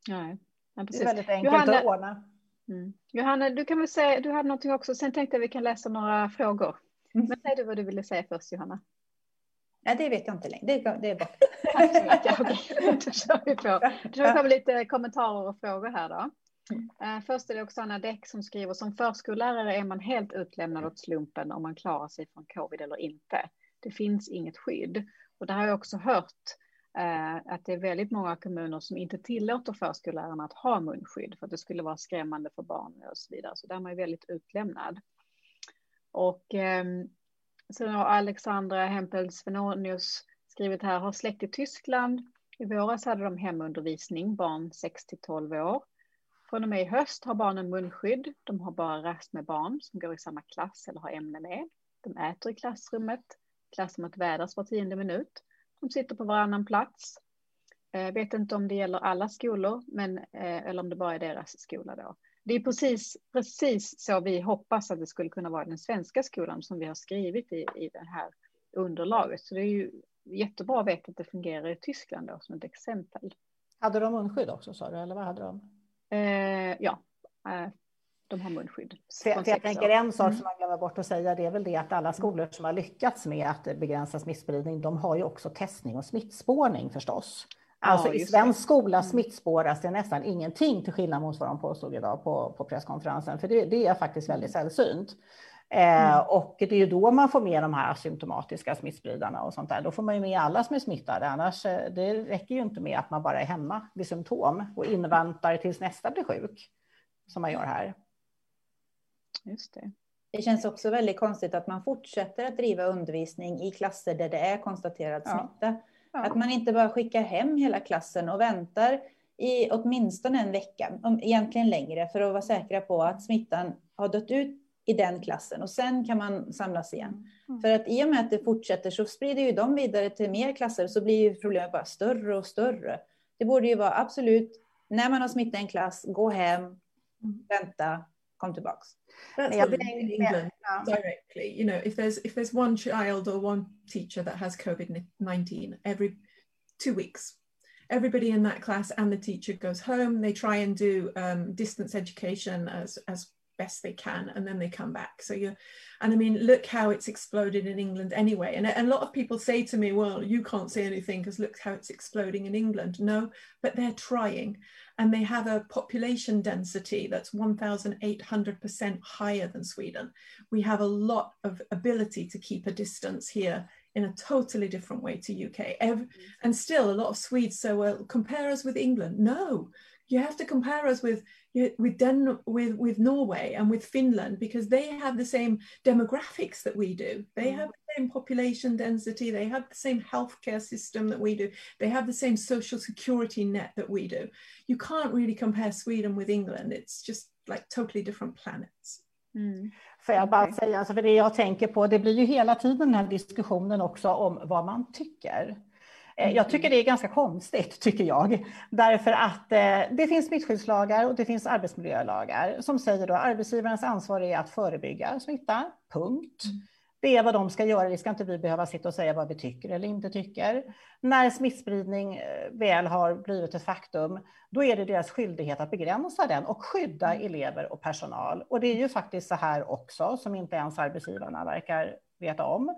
Nej, ja, det är väldigt enkelt Johanna, att ordna. Mm. Johanna, du kan väl säga, du hade någonting också, sen tänkte jag vi kan läsa några frågor. Mm. Men säg du vad du ville säga först Johanna. Ja, det vet jag inte längre. Det, det är bort. Tack så mycket. Okej, då kör vi på. Då kör vi på lite kommentarer och frågor här då. Mm. Eh, först är det Oksana Däck som skriver som förskollärare är man helt utlämnad åt slumpen om man klarar sig från covid eller inte. Det finns inget skydd. Och det har jag också hört eh, att det är väldigt många kommuner som inte tillåter förskollärarna att ha munskydd för att det skulle vara skrämmande för barn och så vidare. Så där är man väldigt utlämnad. Och eh, sen har Alexandra Hempel-Svenonius skrivit här, har släkt i Tyskland. I våras hade de hemundervisning, barn 6 till 12 år. Från och med i höst har barnen munskydd. De har bara rast med barn som går i samma klass eller har ämne med. De äter i klassrummet. Klassrummet vädras var tionde minut. De sitter på varannan plats. Jag vet inte om det gäller alla skolor, men, eh, eller om det bara är deras skola då. Det är precis, precis så vi hoppas att det skulle kunna vara i den svenska skolan som vi har skrivit i, i det här underlaget. Så det är ju jättebra att veta att det fungerar i Tyskland då, som ett exempel. Hade de munskydd också sa du, eller vad hade de? Eh, ja, eh, de har munskydd. För, för jag tänker en sak mm. som man glömmer bort att säga, det är väl det att alla skolor som har lyckats med att begränsa smittspridning, de har ju också testning och smittspårning förstås. Alltså ja, i svensk det. skola mm. smittspåras det nästan ingenting till skillnad mot vad de påstod idag på, på presskonferensen, för det, det är faktiskt väldigt mm. sällsynt. Eh, mm. och det är ju då man får med de här asymptomatiska smittspridarna och sånt där. Då får man ju med alla som är smittade. Annars eh, det räcker ju inte med att man bara är hemma vid symptom och inväntar tills nästa blir sjuk som man gör här. Just det. Det känns också väldigt konstigt att man fortsätter att driva undervisning i klasser där det är konstaterad smitta. Ja. Ja. Att man inte bara skickar hem hela klassen och väntar i åtminstone en vecka, egentligen längre, för att vara säkra på att smittan har dött ut i den klassen och sen kan man samlas igen. Mm. För att i och med att det fortsätter så sprider ju de vidare till mer klasser så blir ju problemet bara större och större. Det borde ju vara absolut, när man har smittat en klass, gå hem, mm. vänta, kom tillbaks. That's yeah, the thing in England yeah. directly. You know, if there's if there's one child or one teacher that has COVID nineteen every two weeks, everybody in that class and the teacher goes home. They try and do um, distance education as as best they can and then they come back. So you and i mean look how it's exploded in england anyway. And, and a lot of people say to me well you can't say anything because look how it's exploding in england. No but they're trying and they have a population density that's 1800% higher than sweden. We have a lot of ability to keep a distance here in a totally different way to uk Every, and still a lot of swedes so well compare us with england. No you have to compare us with with Den- with with Norway and with Finland because they have the same demographics that we do. They mm. have the same population density. They have the same healthcare system that we do. They have the same social security net that we do. You can't really compare Sweden with England. It's just like totally different planets. Mm. Får jag bara säga, alltså för det jag tänker på, det blir ju hela tiden den här diskussionen också om vad man tycker. Eh, jag tycker det är ganska konstigt, tycker jag. Därför att eh, det finns smittskyddslagar och det finns arbetsmiljölagar som säger att arbetsgivarens ansvar är att förebygga smitta, punkt. Mm. Det är vad de ska göra, det ska inte vi behöva sitta och säga vad vi tycker eller inte tycker. När smittspridning eh, väl har blivit ett faktum, då är det deras skyldighet att begränsa den och skydda mm. elever och personal. Och det är ju faktiskt så här också, som inte ens arbetsgivarna verkar veta om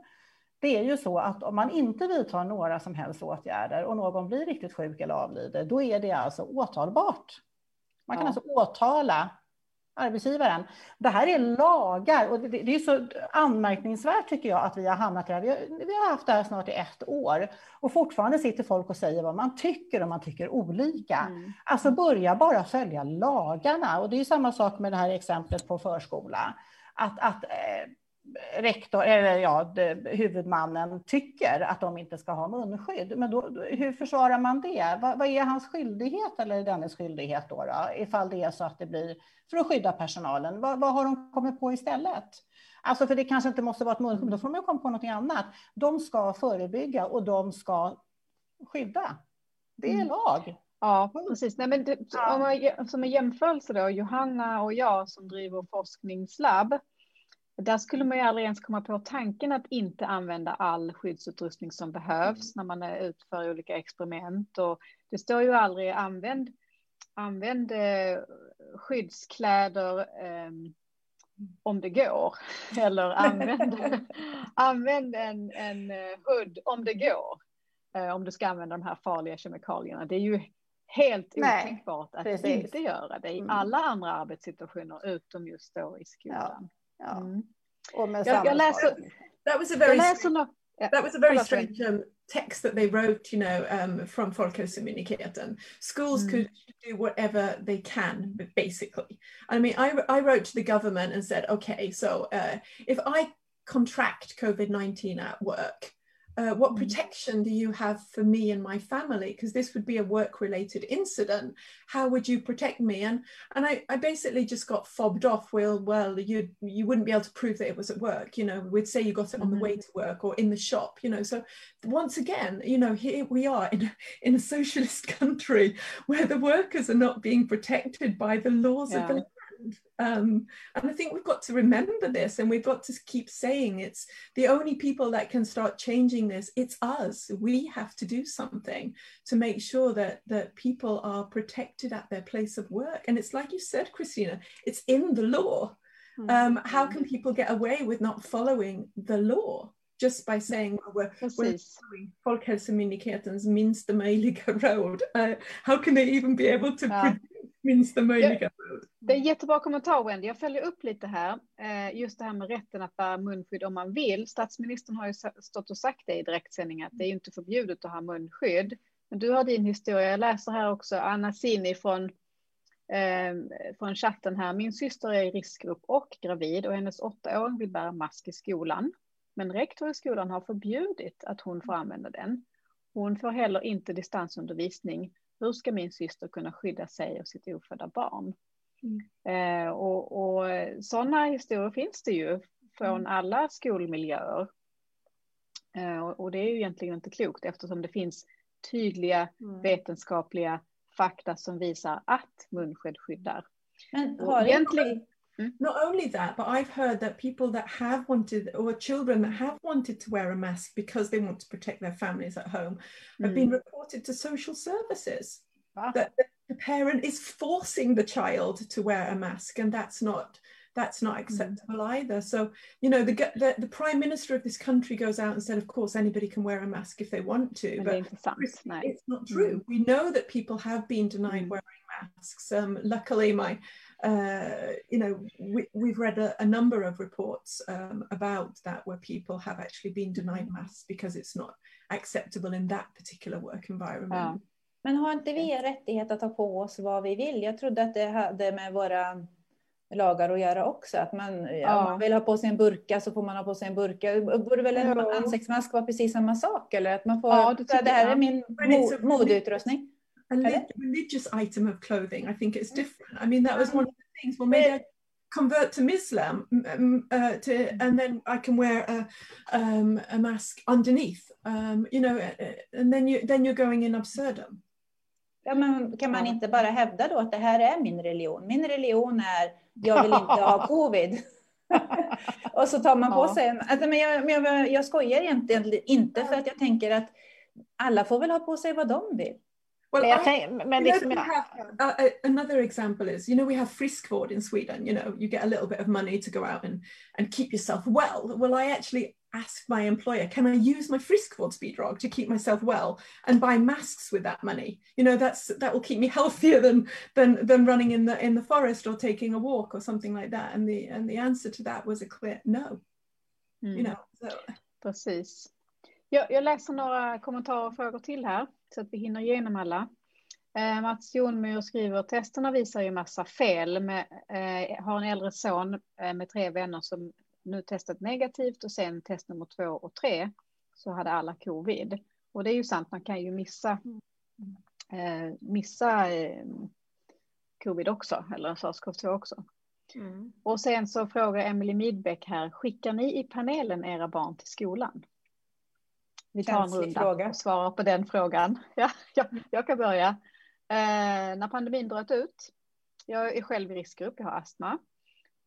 det är ju så att om man inte vidtar några som helst åtgärder och någon blir riktigt sjuk eller avlider, då är det alltså åtalbart. Man kan ja. alltså åtala arbetsgivaren. Det här är lagar och det, det, är så anmärkningsvärt tycker jag att vi har hamnat där. Vi har, vi har haft det här snart i ett år och fortfarande sitter folk och säger vad man tycker och man tycker olika. Mm. Alltså börja bara följa lagarna och det är samma sak med det här exemplet på förskola. Att, att eh, rektor, eller ja, huvudmannen tycker att de inte ska ha munskydd. Men då, hur försvarar man det? Vad, vad, är hans skyldighet eller dennes skyldighet då, då? Ifall det är så att det blir för att skydda personalen. Vad, vad har de kommit på istället? Alltså för det kanske inte måste vara ett munskydd, då får man komma på något annat. De ska förebygga och de ska skydda. Det är mm. lag. Ja, precis. Nej, men det, om man, som en jämförelse då, Johanna och jag som driver forskningslabb, där skulle man ju aldrig ens komma på tanken att inte använda all skyddsutrustning som behövs när man utför olika experiment. Och det står ju aldrig använd, använd eh, skyddskläder eh, om det går. Eller använd, använd en, en hood eh, om det går. Eh, om du ska använda de här farliga kemikalierna. Det är ju helt otänkbart att precis. inte göra det i mm. alla andra arbetssituationer utom just då i skolan. Ja. Mm. Och med jag, jag läser, that was a very, strange, that was a very strange um, text that they wrote, you know, um, from Folkhälsomyndigheten. Schools mm. could do whatever they can, basically. I mean, I, I wrote to the government and said, okay, so uh, if I contract COVID-19 at work, uh, what mm. protection do you have for me and my family because this would be a work related incident how would you protect me and and I, I basically just got fobbed off well well you you wouldn't be able to prove that it was at work you know we'd say you got it on the way mm-hmm. to work or in the shop you know so once again you know here we are in, in a socialist country where the workers are not being protected by the laws yeah. of the um, and I think we've got to remember this and we've got to keep saying it's the only people that can start changing this, it's us. We have to do something to make sure that, that people are protected at their place of work. And it's like you said, Christina, it's in the law. Mm-hmm. Um, how can people get away with not following the law? just by saying well, we're, we're following Folkhälsomyndighetens minsta möjliga råd. Uh, how can they even be able to ja. Minsta möjliga Det är en jättebra kommentar Wendy. Jag följer upp lite här. Eh, just det här med rätten att bära munskydd om man vill. Statsministern har ju stått och sagt det i direktsändning att det är inte förbjudet att ha munskydd. Men du har din historia. Jag läser här också Anna Sini från, eh, från chatten här. Min syster är i riskgrupp och gravid och hennes åttaåring vill bära mask i skolan. Men rektor i skolan har förbjudit att hon får använda den. Hon får heller inte distansundervisning hur ska min syster kunna skydda sig och sitt ofödda barn? Mm. Eh, och, och sådana historier finns det ju från mm. alla skolmiljöer. Eh, och, och, det är ju egentligen inte klokt eftersom det finns tydliga mm. vetenskapliga fakta som visar att munskydd skyddar. Men har egentligen... Mm. Not only that, but I've heard that people that have wanted, or children that have wanted to wear a mask because they want to protect their families at home, have been mm. reported to social services. Ah. That the parent is forcing the child to wear a mask, and that's not that's not mm. acceptable mm. either. So, you know, the, the, the prime minister of this country goes out and said, of course, anybody can wear a mask if they want to, but it's, it's, not true. Mm. We know that people have been denied mm. wearing masks. Um, luckily, my, uh, you know, we, have read a, a, number of reports um, about that where people have actually been denied masks because it's not acceptable in that particular work environment. Men har inte vi rättighet att ta på oss vad vi vill? Jag trodde att det hade med våra lagar att göra också. Att man, ja. man vill ha på sig en burka så får man ha på sig en burka. Borde väl en ja. ansiktsmask vara precis samma sak? Eller att man får, ja, det, det här är min modeutrustning. A religious item of clothing, I think it's different. I mean, that was one of the things. Well, maybe I convert to Islam, uh, to, and then I can wear a, um, a mask underneath. Um, you know, and then you then you're going in absurdum. Ja, men kan man inte bara hävda då att det här är min religion? Min religion är jag vill inte ha covid. och så tar man på sig alltså, men jag, men jag, jag skojar egentligen inte för att jag tänker att alla får väl ha på sig vad de vill. Well, I, think, men liksom, have, uh, uh, another example is, you know, we have friskvård in Sweden. You know, you get a little bit of money to go out and and keep yourself well. Well, I actually asked my employer, can I use my friskvårdsbidrag to keep myself well and buy masks with that money? You know, that's that will keep me healthier than than than running in the in the forest or taking a walk or something like that. And the and the answer to that was a clear no. Mm. You know, so. Precis. Jag, jag läser några kommentarer och frågor till här så att vi hinner igenom alla. Eh, Mats Jonmyr skriver testerna visar ju massa fel. Med, eh, har en äldre son eh, med tre vänner som nu testat negativt och sen test nummer två och tre så hade alla covid. Och det är ju sant, man kan ju missa, eh, missa eh, covid också, eller sars-cov-2 också. Mm. Och sen så frågar Emily Midbeck här, skickar ni i panelen era barn till skolan? Vi tar en runda fråga. och svarar på den frågan. Ja, ja jag kan börja. Eh, när pandemin bröt ut, jag är själv i riskgrupp, jag har astma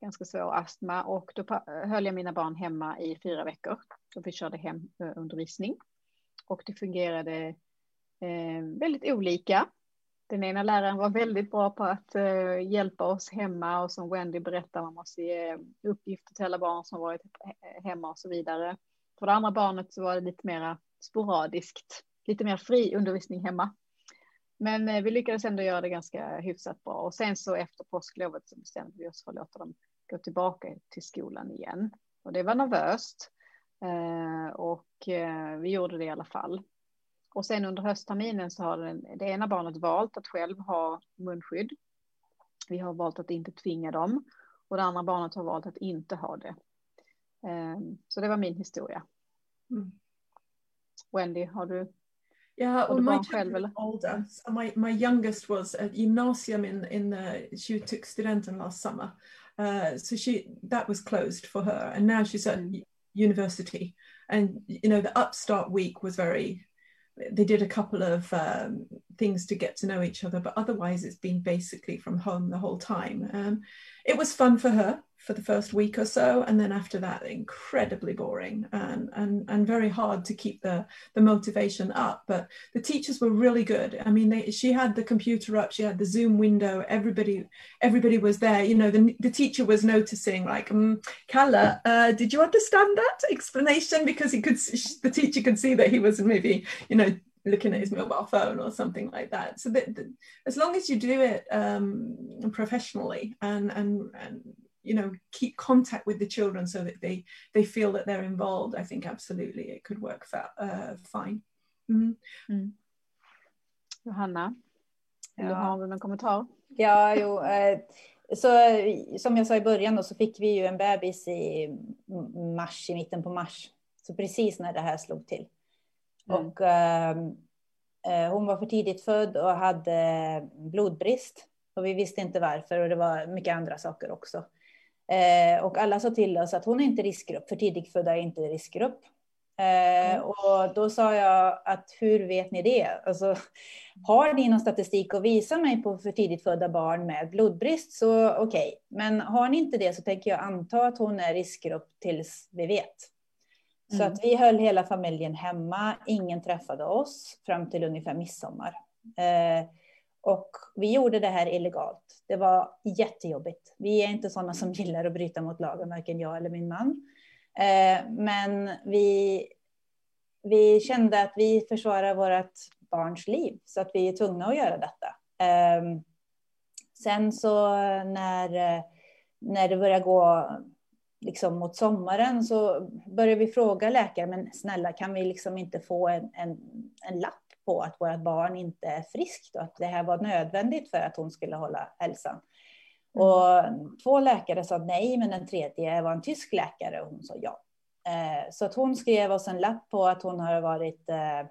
ganska svår astma och då höll jag mina barn hemma i fyra veckor. Så vi körde hemundervisning och det fungerade eh, väldigt olika. Den ena läraren var väldigt bra på att eh, hjälpa oss hemma och som Wendy berättar, man måste ge uppgifter till alla barn som varit hemma och så vidare. För det andra barnet så var det lite mer sporadiskt, lite mer fri undervisning hemma. Men eh, vi lyckades ändå göra det ganska hyfsat bra och sen så efter påsklovet så bestämde vi oss för att låta dem gå tillbaka till skolan igen. Och det var nervöst. Eh, och eh, vi gjorde det i alla fall. Och sen under höstterminen så har den, det ena barnet valt att själv ha munskydd. Vi har valt att inte tvinga dem. Och det andra barnet har valt att inte ha det. Så det var min historia. Mm. Wendy, har du Yeah, well, my children are older. So my, my youngest was at gymnasium in, in the, she took studenten last summer. Uh, so she that was closed for her, and now she's at mm. university. And you know, the Upstart week was very. They did a couple of um, things to get to know each other, but otherwise, it's been basically from home the whole time. Um, it was fun for her for the first week or so and then after that incredibly boring and and and very hard to keep the the motivation up. But the teachers were really good. I mean they, she had the computer up she had the zoom window everybody everybody was there. You know the, the teacher was noticing like um, Kalla, uh, did you understand that explanation? Because he could the teacher could see that he was maybe you know looking at his mobile phone or something like that. So that, that as long as you do it um, professionally and, and and you know keep contact with the children so that they they feel that they're involved, I think absolutely it could work for, uh, fine. Mm. Mm. Johanna, ja. har du någon kommentar? Ja, jo. Eh, så, som jag sa i början då, så fick vi ju en bebis i mars, i mitten på mars. Så precis när det här slog till. Mm. Och, ehm, Eh, hon var för tidigt född och hade blodbrist. Och vi visste inte varför och det var mycket andra saker också. Eh, och alla sa till oss att hon är inte riskgrupp, för tidigfödda är inte riskgrupp. Eh, mm. och då sa jag att hur vet ni det? Alltså, har ni någon statistik att visa mig på för tidigt födda barn med blodbrist så okej. Okay. Men har ni inte det så tänker jag anta att hon är riskgrupp tills vi vet. Så mm. att vi höll hela familjen hemma. Ingen träffade oss fram till ungefär midsommar. Eh, och vi gjorde det här illegalt. Det var jättejobbigt. Vi är inte sådana som gillar att bryta mot lagen, varken jag eller min man. Eh, men vi, vi kände att vi försvarar vårt barns liv, så att vi är tvungna att göra detta. Ehm, sen så när, när det började gå liksom mot sommaren så började vi fråga läkare, men snälla kan vi liksom inte få en, en, en lapp på att vårt barn inte är friskt och att det här var nödvändigt för att hon skulle hålla hälsan. Mm. Och två läkare sa nej, men den tredje var en tysk läkare och hon sa ja. Eh, så att hon skrev oss en lapp på att hon har varit eh,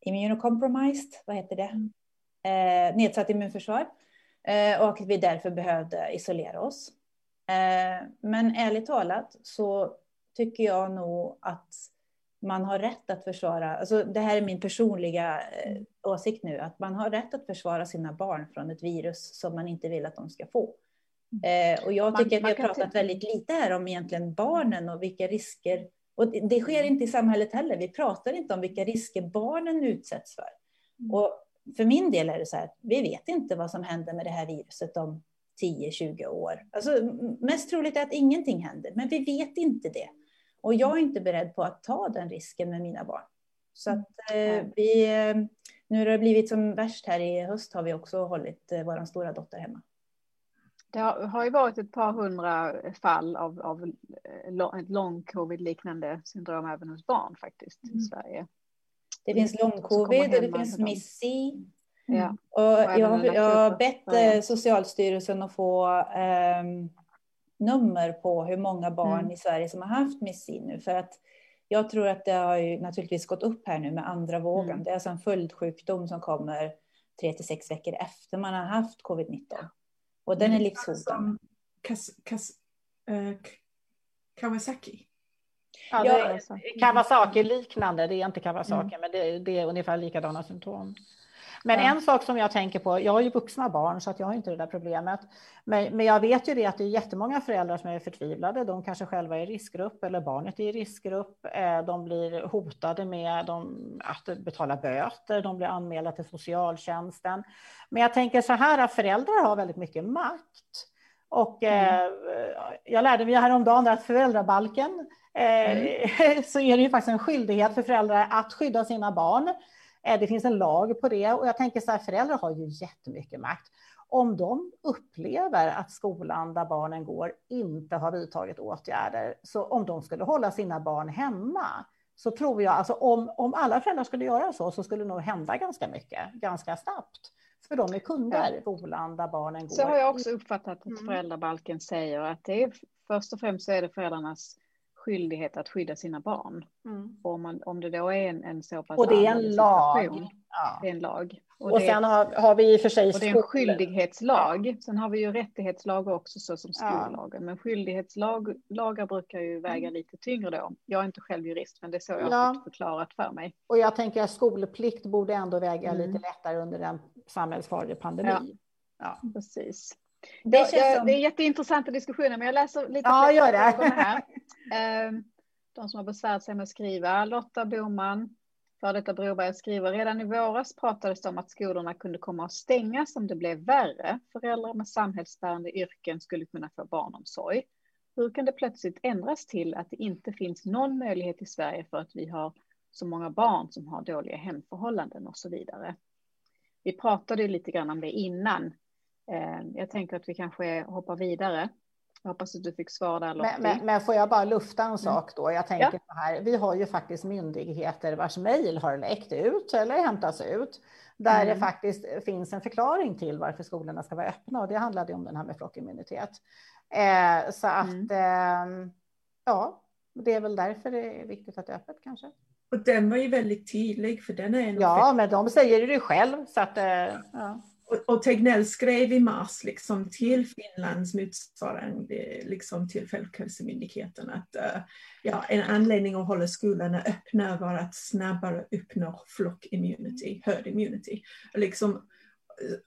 immunocompromised, vad heter det? Mm. Eh, nedsatt immunförsvar. Eh, och att vi därför behövde isolera oss. Eh, men ärligt talat så tycker jag nog att man har rätt att försvara, alltså det här är min personliga eh, åsikt nu, att man har rätt att försvara sina barn från ett virus som man inte vill att de ska få. Eh, och jag tycker man, att vi har pratat väldigt lite här om egentligen barnen och vilka risker, och det, sker inte i samhället heller, vi pratar inte om vilka risker barnen utsätts för. Mm. Och för min del är det så här, vi vet inte vad som händer med det här viruset om 10-20 år. Alltså, mest troligt är att ingenting händer, men vi vet inte det. Och jag är inte beredd på att ta den risken med mina barn. Så att eh, vi, eh, nu har det blivit som värst här i höst har vi också hållit eh, vår stora dotter hemma. Det har, ju varit ett par hundra fall av, av eh, ett lång-covid-liknande syndrom även hos barn faktiskt mm. i Sverige. Det finns lång-covid och det finns MIS-C. Ja. Och jag, jag har bett Socialstyrelsen att få um, nummer på hur många barn mm. i Sverige som har haft missin nu. För att jag tror att det har ju naturligtvis gått upp här nu med andra vågen. Mm. Det är alltså en följdsjukdom som kommer tre till sex veckor efter man har haft covid-19. Och den är livshotande. Kas, kas, uh, Kawasaki? Ja, det är Kawasaki-liknande, det är inte Kawasaki, mm. men det, det, är ungefär likadana symptom. Men ja. en sak som jag tänker på, jag har ju vuxna barn så att jag har inte det där problemet. Men, men jag vet ju det att det är jättemånga föräldrar som är förtvivlade. De kanske själva är i riskgrupp eller barnet är i riskgrupp. Eh, de blir hotade med att betala böter, de blir anmälda till socialtjänsten. Men jag tänker så här att föräldrar har väldigt mycket makt. Och mm. eh, jag lärde mig häromdagen att föräldrabalken eh, mm. så är det ju faktiskt en skyldighet för föräldrar att skydda sina barn. Eh, det finns en lag på det och jag tänker så här, föräldrar har ju jättemycket makt. Om de upplever att skolan där barnen går inte har vidtagit åtgärder, så om de skulle hålla sina barn hemma, så tror jag, alltså om, om alla föräldrar skulle göra så, så skulle det nog hända ganska mycket, ganska snabbt. För de är kunder i skolan där barnen går. Så har jag också uppfattat att mm. föräldrabalken säger att det är först och främst så är det föräldrarnas skyldighet att skydda sina barn. Mm. Om, man, om det då är en, en så pass Och det är en lag. Ja. Det är en lag. Och, och det, sen har, har, vi i och för sig... Och det är en skyldighetslag. Ja. Sen har vi ju rättighetslagar också så som skollagen. Ja. Men skyldighetslagar brukar ju väga mm. lite tyngre då. Jag är inte själv jurist men det är så jag har fått förklarat för mig. Och jag tänker att skolplikt borde ändå väga mm. lite lättare under en samhällsfarlig pandemi. Ja, ja. precis. Det, ja, jag, som... det är jätteintressanta diskussioner, men jag läser lite ja, gör det. här. Ehm, de som har besvärat sig med att skriva. Lotta Boman, för detta Broberg, skriver redan i våras pratades det om att skolorna kunde komma att stängas om det blev värre. Föräldrar med samhällsbärande yrken skulle kunna få barnomsorg. Hur kan det plötsligt ändras till att det inte finns någon möjlighet i Sverige för att vi har så många barn som har dåliga hemförhållanden och så vidare? Vi pratade lite grann om det innan, jag tänker att vi kanske hoppar vidare. Jag hoppas att du fick svar där Men, men, men, får jag bara lufta en mm. sak då? Jag tänker ja. så här, vi har ju faktiskt myndigheter vars mejl har läckt ut eller hämtats ut, där mm. det faktiskt finns en förklaring till varför skolorna ska vara öppna och det handlade om den här med flockimmunitet. Eh, så att, mm. eh, ja, det är väl därför det är viktigt att det är öppet kanske. Och den var ju väldigt tydlig för den är Ja, men de säger det själv. Så att, ja. Och, och Tegnell skrev i mars liksom till Finlands motsvarande liksom till Folkhälsomyndigheten att uh, ja, en anledning att hålla skolorna öppna var att snabbare uppnå flock immunity, herd immunity. Liksom,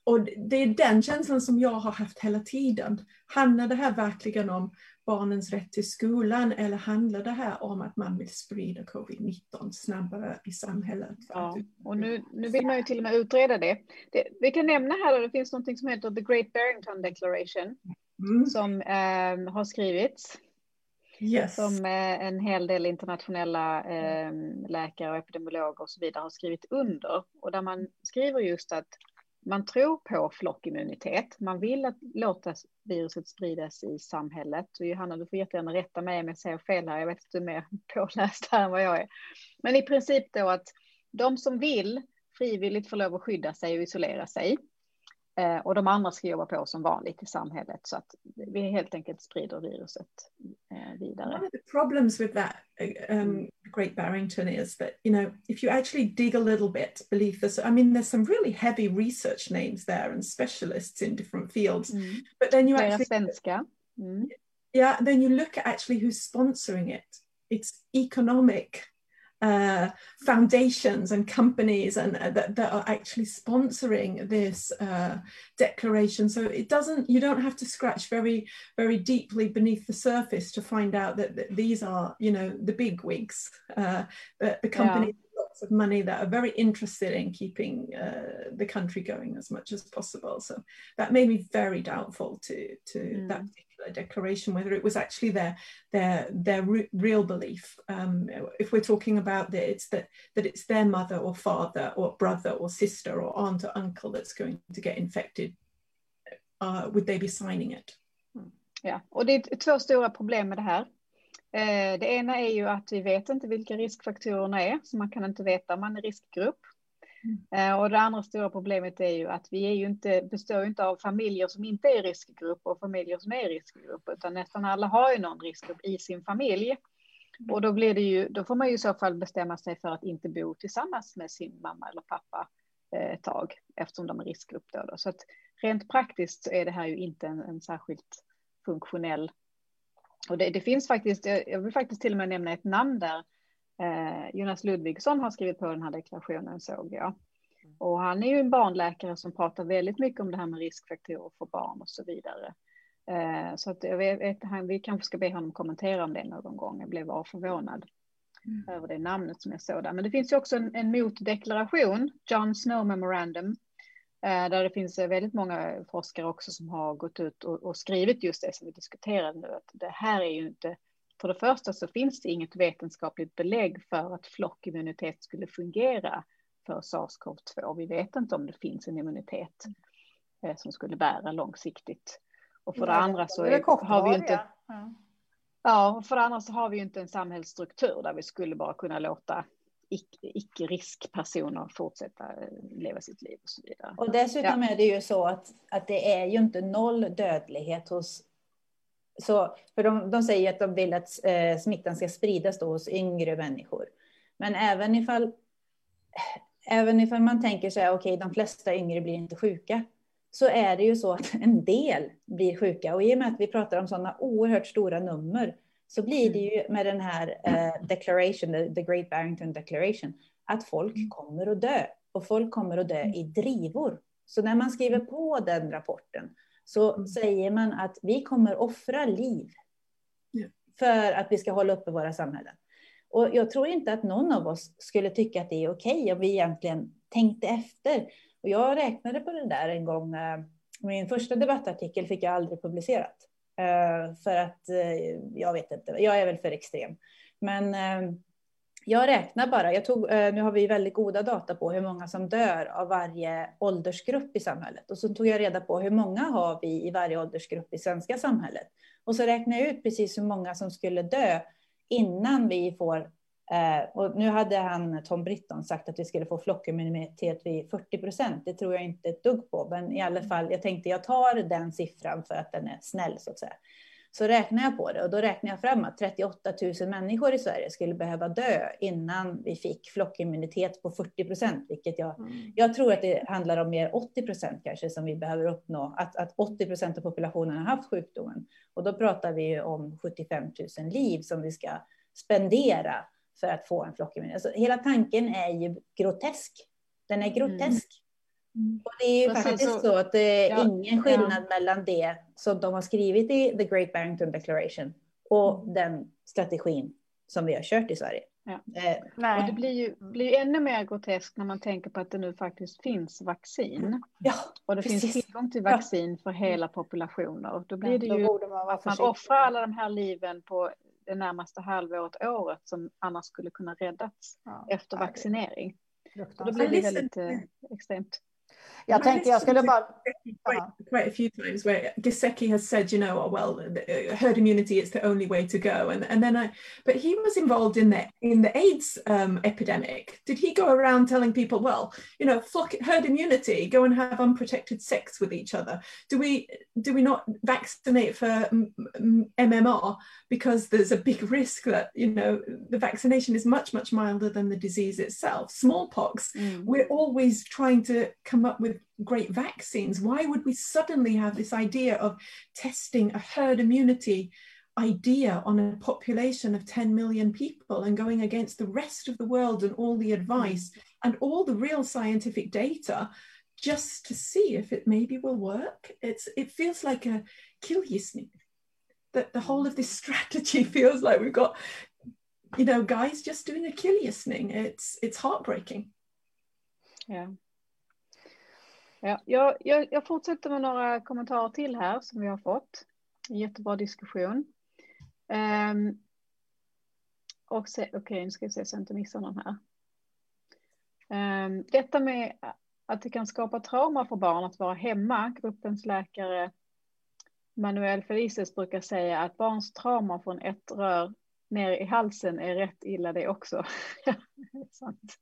och det är den känslan som jag har haft hela tiden. Handlar det här verkligen om barnens rätt till skolan eller handlar det här om att man vill sprida covid-19 snabbare i samhället? Ja, och nu, nu vill man ju till och med utreda det. det vi kan nämna här att det finns något som heter The Great Barrington Declaration mm. som eh, har skrivits. Yes. Som eh, en hel del internationella eh, läkare och epidemiologer och så vidare har skrivit under. Och där man skriver just att man tror på flockimmunitet. Man vill att låta viruset spridas i samhället. Och Johanna, du får jättegärna rätta mig om jag säger fel här. Jag vet att du är mer påläst här än vad jag är. Men i princip då att de som vill frivilligt får lov att skydda sig och isolera sig. Eh, och de andra ska jobba på som vanligt i samhället så att vi helt enkelt sprider viruset eh, vidare. One of the problems with that um, Great Barrington is that you know if you actually dig a little bit beneath this, I mean there's some really heavy research names there and specialists in different fields, mm. but then you Flera actually svenska. Mm. Yeah, then you look at actually who's sponsoring it. It's economic uh, foundations and companies and uh, that, that, are actually sponsoring this uh, declaration so it doesn't you don't have to scratch very very deeply beneath the surface to find out that, that these are you know the big wigs uh, the, the companies yeah. Lots of money that are very interested in keeping uh, the country going as much as possible so that made me very doubtful to to mm. that declaration, whether it was actually their their their re real belief. Um, if we're talking about that, it's that that it's their mother or father or brother or sister or aunt or uncle that's going to get infected, uh, would they be signing it? Mm. Ja, och det är två stora problem med det här. Eh, det ena är ju att vi vet inte vilka riskfaktorerna är, så man kan inte veta om man är riskgrupp. Mm. Och det andra stora problemet är ju att vi är ju inte, består inte av familjer som inte är riskgrupp och familjer som är riskgrupp, utan nästan alla har ju någon riskgrupp i sin familj. Mm. Och då, blir det ju, då får man ju i så fall bestämma sig för att inte bo tillsammans med sin mamma eller pappa eh, ett tag, eftersom de är riskgrupp. Då, då. Så att rent praktiskt är det här ju inte en, en särskilt funktionell... Och det, det finns faktiskt, jag vill faktiskt till och med nämna ett namn där, Eh, Jonas Ludvigsson har skrivit på den här deklarationen såg jag. Och han är ju en barnläkare som pratar väldigt mycket om det här med riskfaktorer för barn och så vidare. Eh, så att jag vet, han, vi kanske ska be honom kommentera om det någon gång. Jag blev bara förvånad mm. över det namnet som jag såg där. Men det finns ju också en, en motdeklaration, John Snow Memorandum, där det finns väldigt många forskare också som har gått ut och, och skrivit just det som vi diskuterar nu, att det här är ju inte för det första så finns det inget vetenskapligt belägg för att flockimmunitet skulle fungera för sars-cov-2. Vi vet inte om det finns en immunitet eh, som skulle bära långsiktigt. Och för det andra så är, har vi inte... Ja. ja, och för det andra så har vi inte en samhällsstruktur där vi skulle bara kunna låta icke-riskpersoner fortsätta eh, leva sitt liv och så vidare. Och dessutom ja. är det ju så att, att det är ju inte noll dödlighet hos så, för de, de säger att de vill att eh, smittan ska spridas då hos yngre människor. Men även ifall, även ifall man tänker sig, okej, okay, de flesta yngre blir inte sjuka, så är det ju så att en del blir sjuka. Och i och med att vi pratar om sådana oerhört stora nummer, så blir det ju med den här eh, declaration, the, the Great Barrington Declaration, att folk mm. kommer att dö. Och folk kommer att dö i drivor. Så när man skriver på den rapporten så mm. säger man att vi kommer offra liv för att vi ska hålla uppe våra samhällen. Och jag tror inte att någon av oss skulle tycka att det är okej okay om vi egentligen tänkte efter. Och jag räknade på det där en gång. Min första debattartikel fick jag aldrig publicerat. Eh, för att, eh, jag vet inte, jag är väl för extrem. Men eh, jag räknar bara, jag tog, nu har vi väldigt goda data på hur många som dör av varje åldersgrupp i samhället. Och så tog jag reda på hur många har vi i varje åldersgrupp i svenska samhället. Och så räknade jag ut precis hur många som skulle dö innan vi får eh, och nu hade han, Tom Britton, sagt att vi skulle få flockimmunitet vid 40 procent. Det tror jag inte ett dugg på, men i alla fall, jag tänkte jag tar den siffran för att den är snäll så att säga. så räknar jag på det och då räknar jag fram att 38 000 människor i Sverige skulle behöva dö innan vi fick flockimmunitet på 40 procent, vilket jag, mm. jag tror att det handlar om mer 80 procent kanske som vi behöver uppnå, att, att 80 procent av populationen har haft sjukdomen. Och då pratar vi om 75 000 liv som vi ska spendera för att få en flockimmunitet. Alltså, hela tanken är ju grotesk. Den är grotesk. Mm. Mm. Och det är ju Precis, faktiskt så, att det är ja, ingen skillnad ja. mellan det som de har skrivit i The Great Barrington Declaration och mm. den strategin som vi har kört i Sverige. Ja. Eh, och det blir ju blir ännu mer groteskt när man tänker på att det nu faktiskt finns vaccin. Ja, och det precis. finns tillgång till vaccin för hela populationer. Då blir det ju man att man offrar alla de här liven på det närmaste halvåret, året som annars skulle kunna räddats efter vaccinering. Och då blir det väldigt eh, extremt. Jag tänkte jag skulle bara... Quite, quite a few times where Gisecki has said, you know, oh, well, uh, herd immunity is the only way to go, and and then I, but he was involved in the in the AIDS um, epidemic. Did he go around telling people, well, you know, flock herd immunity, go and have unprotected sex with each other? Do we do we not vaccinate for MMR because there's a big risk that you know the vaccination is much much milder than the disease itself? Smallpox, mm. we're always trying to come up with great vaccines, why would we suddenly have this idea of testing a herd immunity idea on a population of 10 million people and going against the rest of the world and all the advice mm. and all the real scientific data just to see if it maybe will work? It's it feels like a kill listening. That the whole of this strategy feels like we've got, you know, guys just doing a kill listening. It's it's heartbreaking. Yeah. Ja, jag, jag, jag, fortsätter med några kommentarer till här som vi har fått. Jättebra diskussion. Um, och okej, okay, nu ska vi se så jag inte missar någon här. Um, detta med att det kan skapa trauma för barn att vara hemma. Gruppens läkare Manuel Felices brukar säga att barns trauma från ett rör ner i halsen är rätt illa det också. sant.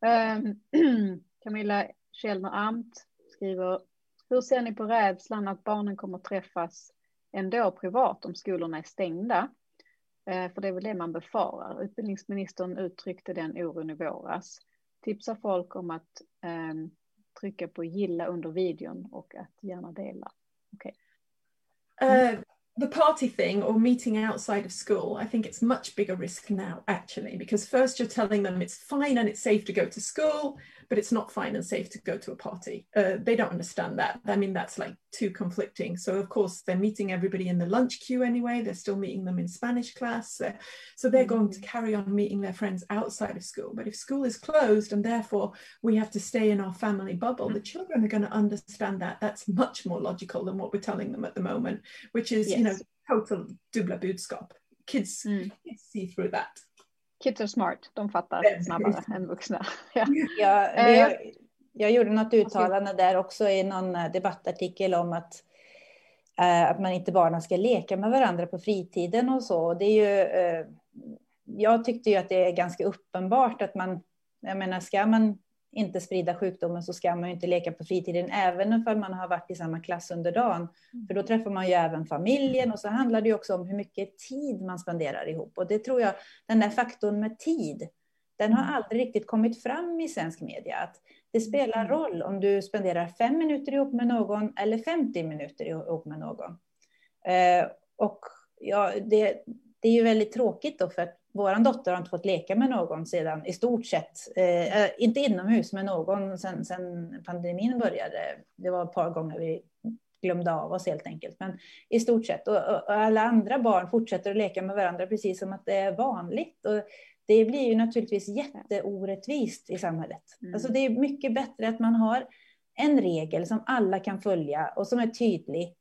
Um, Camilla Källner Amt skriver, hur ser ni på rädslan att barnen kommer träffas ändå privat om skolorna är stängda? Eh, för det är väl det man befarar. Utbildningsministern uttryckte den oron i våras. Tipsa folk om att eh, trycka på gilla under videon och att gärna dela. Okay. Uh, eh, the party thing or meeting outside of school, I think it's much bigger risk now, actually, because first you're telling them it's fine and it's safe to go to school but it's not fine and safe to go to a party. Uh, they don't understand that. I mean, that's like too conflicting. So, of course, they're meeting everybody in the lunch queue anyway. They're still meeting them in Spanish class. Uh, so, they're going to mm-hmm. carry on meeting their friends outside of school. But if school is closed and therefore we have to stay in our family bubble, the children are going to understand that. That's much more logical than what we're telling them at the moment, which is, yes. you know, total dubbla budskap. Kids, mm. kids see through that. Kids are smart, de fattar snabbare än vuxna. Ja. Jag, eh. jag, jag gjorde något uttalande där också i någon eh, debattartikel om att, äh, att man inte bara ska leka med varandra på fritiden och så. Det är ju, jag tyckte ju att det är ganska uppenbart att man, jag menar, ska man inte sprida sjukdomen så ska man ju inte leka på fritiden, även om man har varit i samma klass under dagen. Mm. För då träffar man ju även familjen och så handlar det ju också om hur mycket tid man spenderar ihop. Och det tror jag, den där faktorn med tid, den har mm. aldrig riktigt kommit fram i svensk media. Att det spelar mm. roll om du spenderar fem minuter ihop med någon eller 50 minuter ihop med någon. Eh, och ja, det, det är ju väldigt tråkigt då, för att vår dotter har inte fått leka med någon sedan i stort sett, eh, inte inomhus med någon sedan, sedan pandemin började. Det var ett par gånger vi glömde av oss helt enkelt, men i stort sett. Och, och, alla andra barn fortsätter att leka med varandra precis som att det är vanligt. Och det blir ju naturligtvis jätteorättvist i samhället. Mm. Alltså det är mycket bättre att man har en regel som alla kan följa och som är tydlig.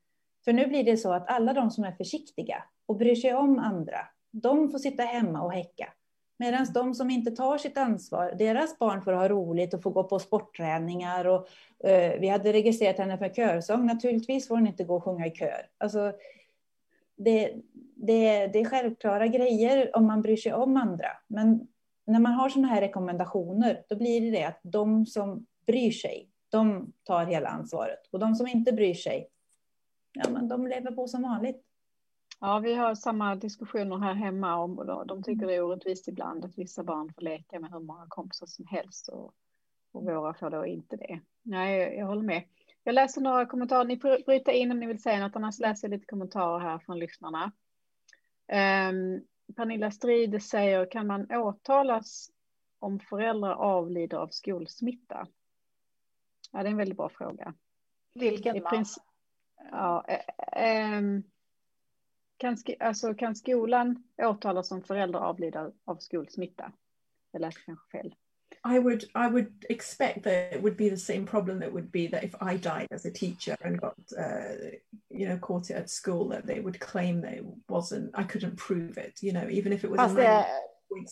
För nu blir det så att alla de som är försiktiga och bryr sig om andra de får sitta hemma och häcka. Medan de som inte tar sitt ansvar, deras barn får ha roligt och få gå på sportträningar. Och, eh, vi hade registrerat henne för körsång. Naturligtvis får hon inte gå och sjunga i kör. Alltså, det, det, det är självklara grejer om man bryr sig om andra. Men när man har sådana här rekommendationer, då blir det det att de som bryr sig, de tar hela ansvaret. Och de som inte bryr sig, ja men de lever på som vanligt. Ja, vi har samma diskussioner här hemma om de tycker det är orättvist ibland att vissa barn får leka med hur många kompisar som helst och, och våra får då inte det. Nej, jag, jag håller med. Jag läser några kommentarer. Ni får bryta in om ni vill säga något, annars läser jag lite kommentarer här från lyssnarna. Um, Pernilla Stride säger, kan man åtalas om föräldrar avlider av skolsmitta? Ja, det är en väldigt bra fråga. Vilken man? Ja, äh, kan, alltså, kan skolan åtalas om föräldrar avlider av skolsmitta? Jag läste kanske fel. I would I would expect that it would be the same problem that would be that if I died as a teacher and got uh, you know caught it at school that they would claim that it wasn't I couldn't prove it you know even if it was Fast a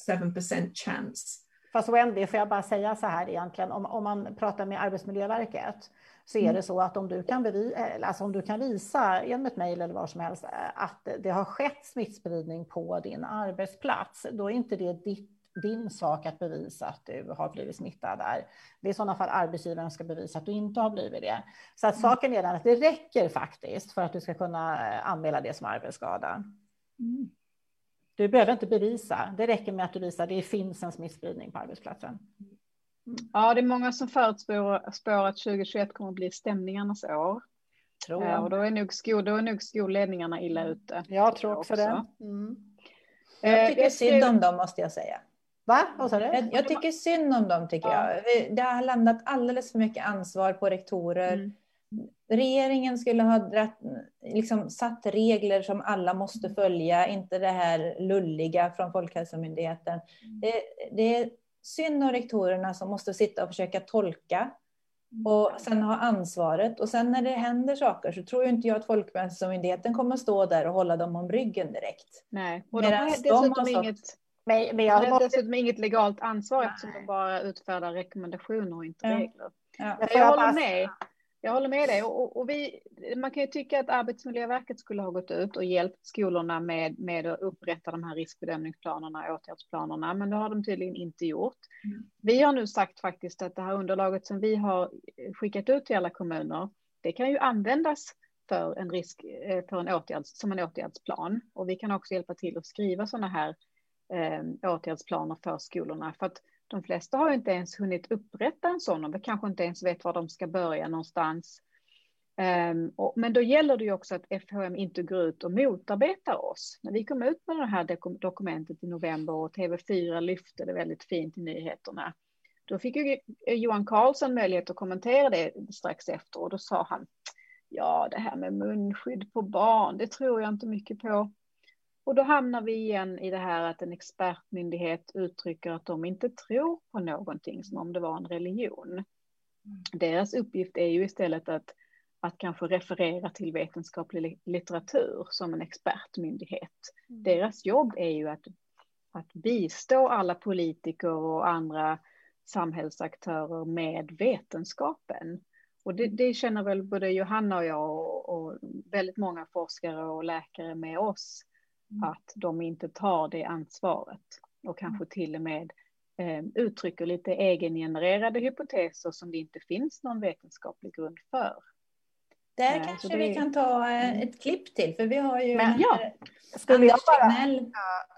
0.7% chance. Fast Wendy, får jag bara säga så här egentligen, om, om man pratar med Arbetsmiljöverket så är mm. det så att om du kan, bevi, alltså om du kan visa genom ett mejl eller vad som helst att det har skett smittspridning på din arbetsplats, då är inte det ditt din sak att bevisa att du har blivit smittad där. Det är i sådana fall arbetsgivaren ska bevisa att du inte har blivit det. Så att mm. saken är den att det räcker faktiskt för att du ska kunna eh, anmäla det som arbetsskada. Mm. Du behöver inte bevisa, det räcker med att du visar att det finns en smittspridning på arbetsplatsen. Mm. Ja, det är många som förutspår att 2021 kommer att bli stämningarnas år. Tror jag. Och då är nog, skol, då är nog skolledningarna illa ute. Jag tror också, det. Mm. Jag tycker synd om dem måste jag säga. Va? Vad sa du? Jag, jag, tycker synd om dem, tycker ja. jag. Det har landat alldeles för mycket ansvar på rektorer. Mm. Regeringen skulle ha dratt, liksom, satt regler som alla måste följa, inte det här lulliga från Folkhälsomyndigheten. Mm. Det, det är synd om rektorerna som måste sitta och försöka tolka och sen ha ansvaret. Och sen när det händer saker så tror inte jag att Folkhälsomyndigheten kommer stå där och hålla dem om ryggen direkt. Nej, och de har dessutom de har inget men, men jag har dessutom inget legalt ansvar Nej. eftersom de bara utfärdar rekommendationer och inte ja. regler. Ja. Jag, jag håller med. Jag håller med dig. Och, och, vi, man kan ju tycka att Arbetsmiljöverket skulle ha gått ut och hjälpt skolorna med, med att upprätta de här riskbedömningsplanerna, åtgärdsplanerna, men det har de tydligen inte gjort. Mm. Vi har nu sagt faktiskt att det här underlaget som vi har skickat ut till alla kommuner, det kan ju användas för en risk, eh, för en åtgärds, som en åtgärdsplan. Och vi kan också hjälpa till att skriva sådana här eh, åtgärdsplaner för skolorna. För att de flesta har inte ens hunnit upprätta en sån och kanske inte ens vet var de ska börja någonstans. Ehm, men då gäller det ju också att FHM inte går ut och motarbetar oss. När vi kom ut med det här dokumentet i november och TV4 lyfte det väldigt fint i nyheterna, då fick ju Johan Carlsson möjlighet att kommentera det strax efter och då sa han, ja det här med munskydd på barn, det tror jag inte mycket på. Och då hamnar vi igen i det här att en expertmyndighet uttrycker att de inte tror på någonting som om det var en religion. Mm. Deras uppgift är ju istället att, att kanske referera till vetenskaplig litteratur som en expertmyndighet. Mm. Deras jobb är ju att, att bistå alla politiker och andra samhällsaktörer med vetenskapen. Och det, det känner väl både Johanna och jag och, och väldigt många forskare och läkare med oss. Att de inte tar det ansvaret och kanske mm. till och med eh, uttrycker lite egengenererade hypoteser som det inte finns någon vetenskaplig grund för. Där eh, kanske det... vi kan ta eh, mm. ett klipp till, för vi har ju Men, ja. skulle, jag bara,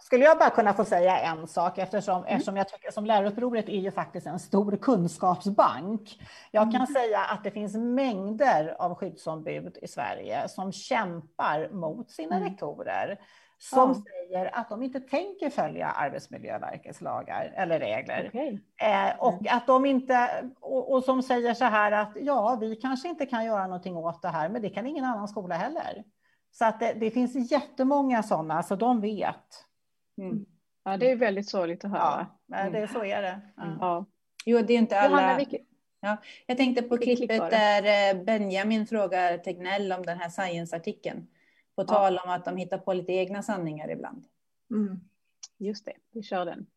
skulle jag bara kunna få säga en sak, eftersom, mm. eftersom jag tycker som Lärarupproret är ju faktiskt en stor kunskapsbank. Jag kan mm. säga att det finns mängder av skyddsombud i Sverige som kämpar mot sina mm. rektorer som ja. säger att de inte tänker följa Arbetsmiljöverkets lagar eller regler. Okay. Eh, och, mm. att de inte, och, och, som säger så här att ja, vi kanske inte kan göra någonting åt det här, men det kan ingen annan skola heller. Så att det, det finns jättemånga sådana, så de vet. Mm. Ja, det är väldigt sorgligt att höra. Ja, mm. det, så är det. Ja. ja. Jo, det är inte alla... Ja, jag tänkte på klippet där eh, Benjamin frågar Tegnell om den här science-artikeln. På tal om att de hittar på lite egna sanningar ibland. Mm. Just det, vi kör den.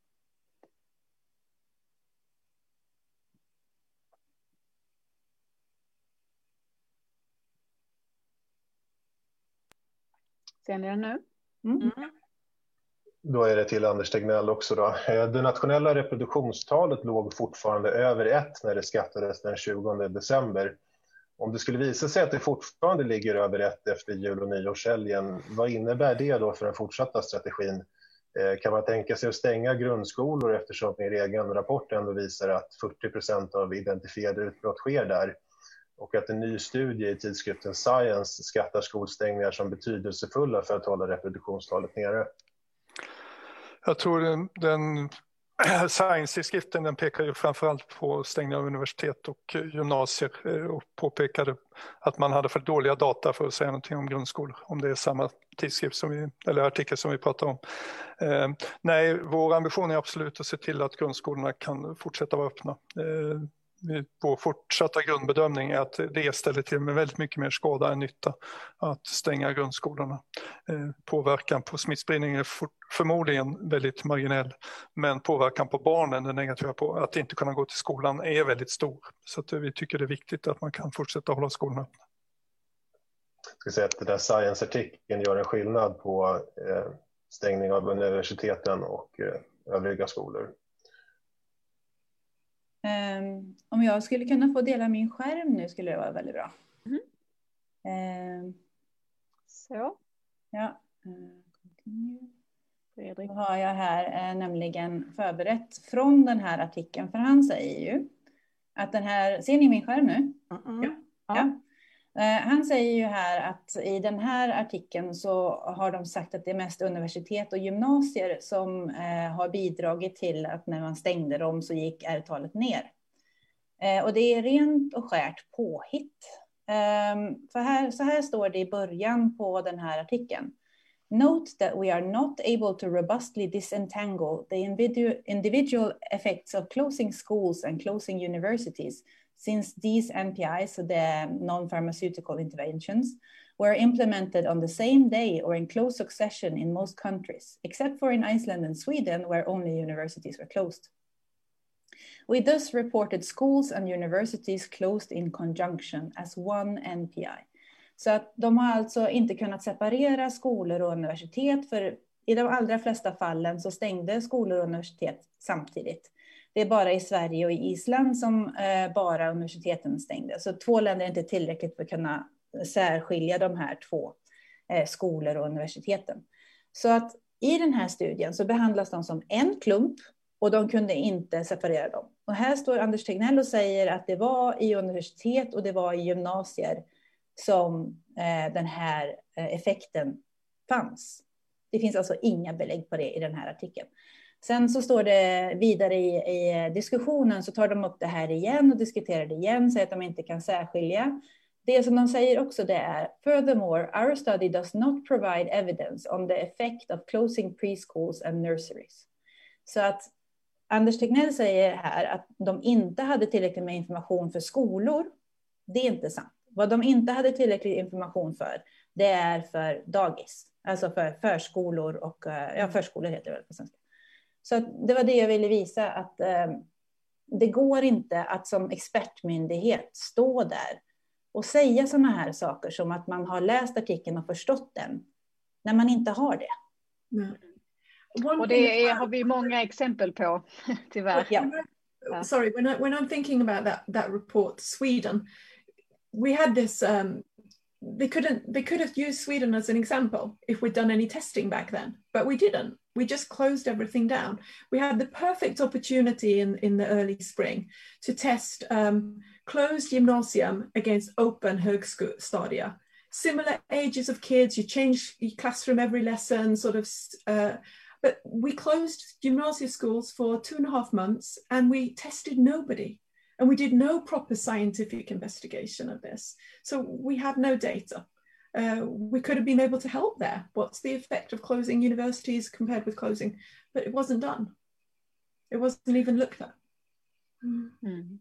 Ser ni den nu? Mm. mm. Då är det till Anders Tegnell också. Då. Eh, det nationella reproduktionstalet låg fortfarande över ett när det skattades den 20 december. Om det skulle visa sig att det fortfarande ligger över ett efter jul och nyårshelgen, vad innebär det då för den fortsatta strategin? Eh, kan man tänka sig att stänga grundskolor eftersom er egen rapport ändå visar att 40 procent av identifierade utbrott sker där? och att en ny studie i tidskriften Science skattar skolstängningar som betydelsefulla för att hålla reproduktionstalet nere. Jag tror den, den Science-tidskriften den pekar ju framförallt på stängning av universitet och gymnasier eh, och påpekade att man hade för dåliga data för att säga någonting om grundskolor, om det är samma tidskrift som vi, eller artikel som vi pratar om. Eh, nej, vår ambition är absolut att se till att grundskolorna kan fortsätta vara öppna. Eh, vår fortsatta grundbedömning är att det ställer till med väldigt mycket mer skada än nytta att stänga grundskolorna. Eh, påverkan på smittspridning är förmodligen väldigt marginell men påverkan på barnen, den negativa på att inte kunna gå till skolan är väldigt stor. Så att vi tycker det är viktigt att man kan fortsätta hålla skolorna öppna. Jag ska säga att den där Science-artikeln gör en skillnad på eh, stängning av universiteten och eh, övriga skolor. Um, om jag skulle kunna få dela min skärm nu skulle det vara väldigt bra. Mm. Um, Så. Ja. Fredrik. Då har jag här eh, nämligen förberett från den här artikeln, för han säger ju att den här, ser ni min skärm nu? Mm -mm. Ja. ja. Eh, han säger ju här att i den här artikeln så har de sagt att det är mest universitet och gymnasier som eh, har bidragit till att när man stängde dem så gick R-talet ner. Eh, och det är rent och skärt påhitt. Ehm, för här, så här står det i början på den här artikeln. Note that we are not able to robustly disentangle the individual effects of closing schools and closing universities since these NPIs, so the non-pharmaceutical interventions, were implemented on the same day or in close succession in most countries, except for in Iceland and Sweden, where only universities were closed. We thus reported schools and universities closed in conjunction as one NPI. Så att de har alltså inte kunnat separera skolor och universitet, för i de allra flesta fallen så stängde skolor och universitet samtidigt. Det är bara i Sverige och i Island som eh, bara universiteten stängde. Så två länder är inte tillräckligt för att kunna särskilja de här två eh, skolor och universiteten. Så att i den här studien så behandlas de som en klump och de kunde inte separera dem. Och här står Anders Tegnell och säger att det var i universitet och det var i gymnasier som eh, den här effekten fanns. Det finns alltså inga belägg på det i den här artikeln. Sen så står det vidare i, i, diskussionen så tar de upp det här igen och diskuterar det igen, säger att de inte kan särskilja. Det som de säger också det är furthermore, our study does not provide evidence on the effect of closing preschools and nurseries. Så att Anders Tegnell säger här att de inte hade tillräckligt med information för skolor. Det är inte sant. Vad de inte hade tillräcklig information för, det är för dagis, alltså för förskolor och eh, ja, förskolor heter det väl på svenska. Så det var det jag ville visa, att eh, det går inte att som expertmyndighet stå där och säga sådana här saker som att man har läst artikeln och förstått den, när man inte har det. Mm. Och det är, har vi många exempel på, tyvärr. Ja. Sorry, when, I, when I'm thinking about that, that report, Sweden, we had this um, they couldn't they could have used Sweden as an example if we'd done any testing back then, but we didn't. We just closed everything down. We had the perfect opportunity in, in the early spring to test um, closed gymnasium against open högstadia. Similar ages of kids, you change your classroom every lesson, sort of. Uh, but we closed gymnasium schools for two and a half months and we tested nobody. And we did no proper scientific investigation of this. So we have no data. Uh, we could have been able to help there. What's the effect of closing universities compared with closing? But it wasn't done. It wasn't even looked at. Mm.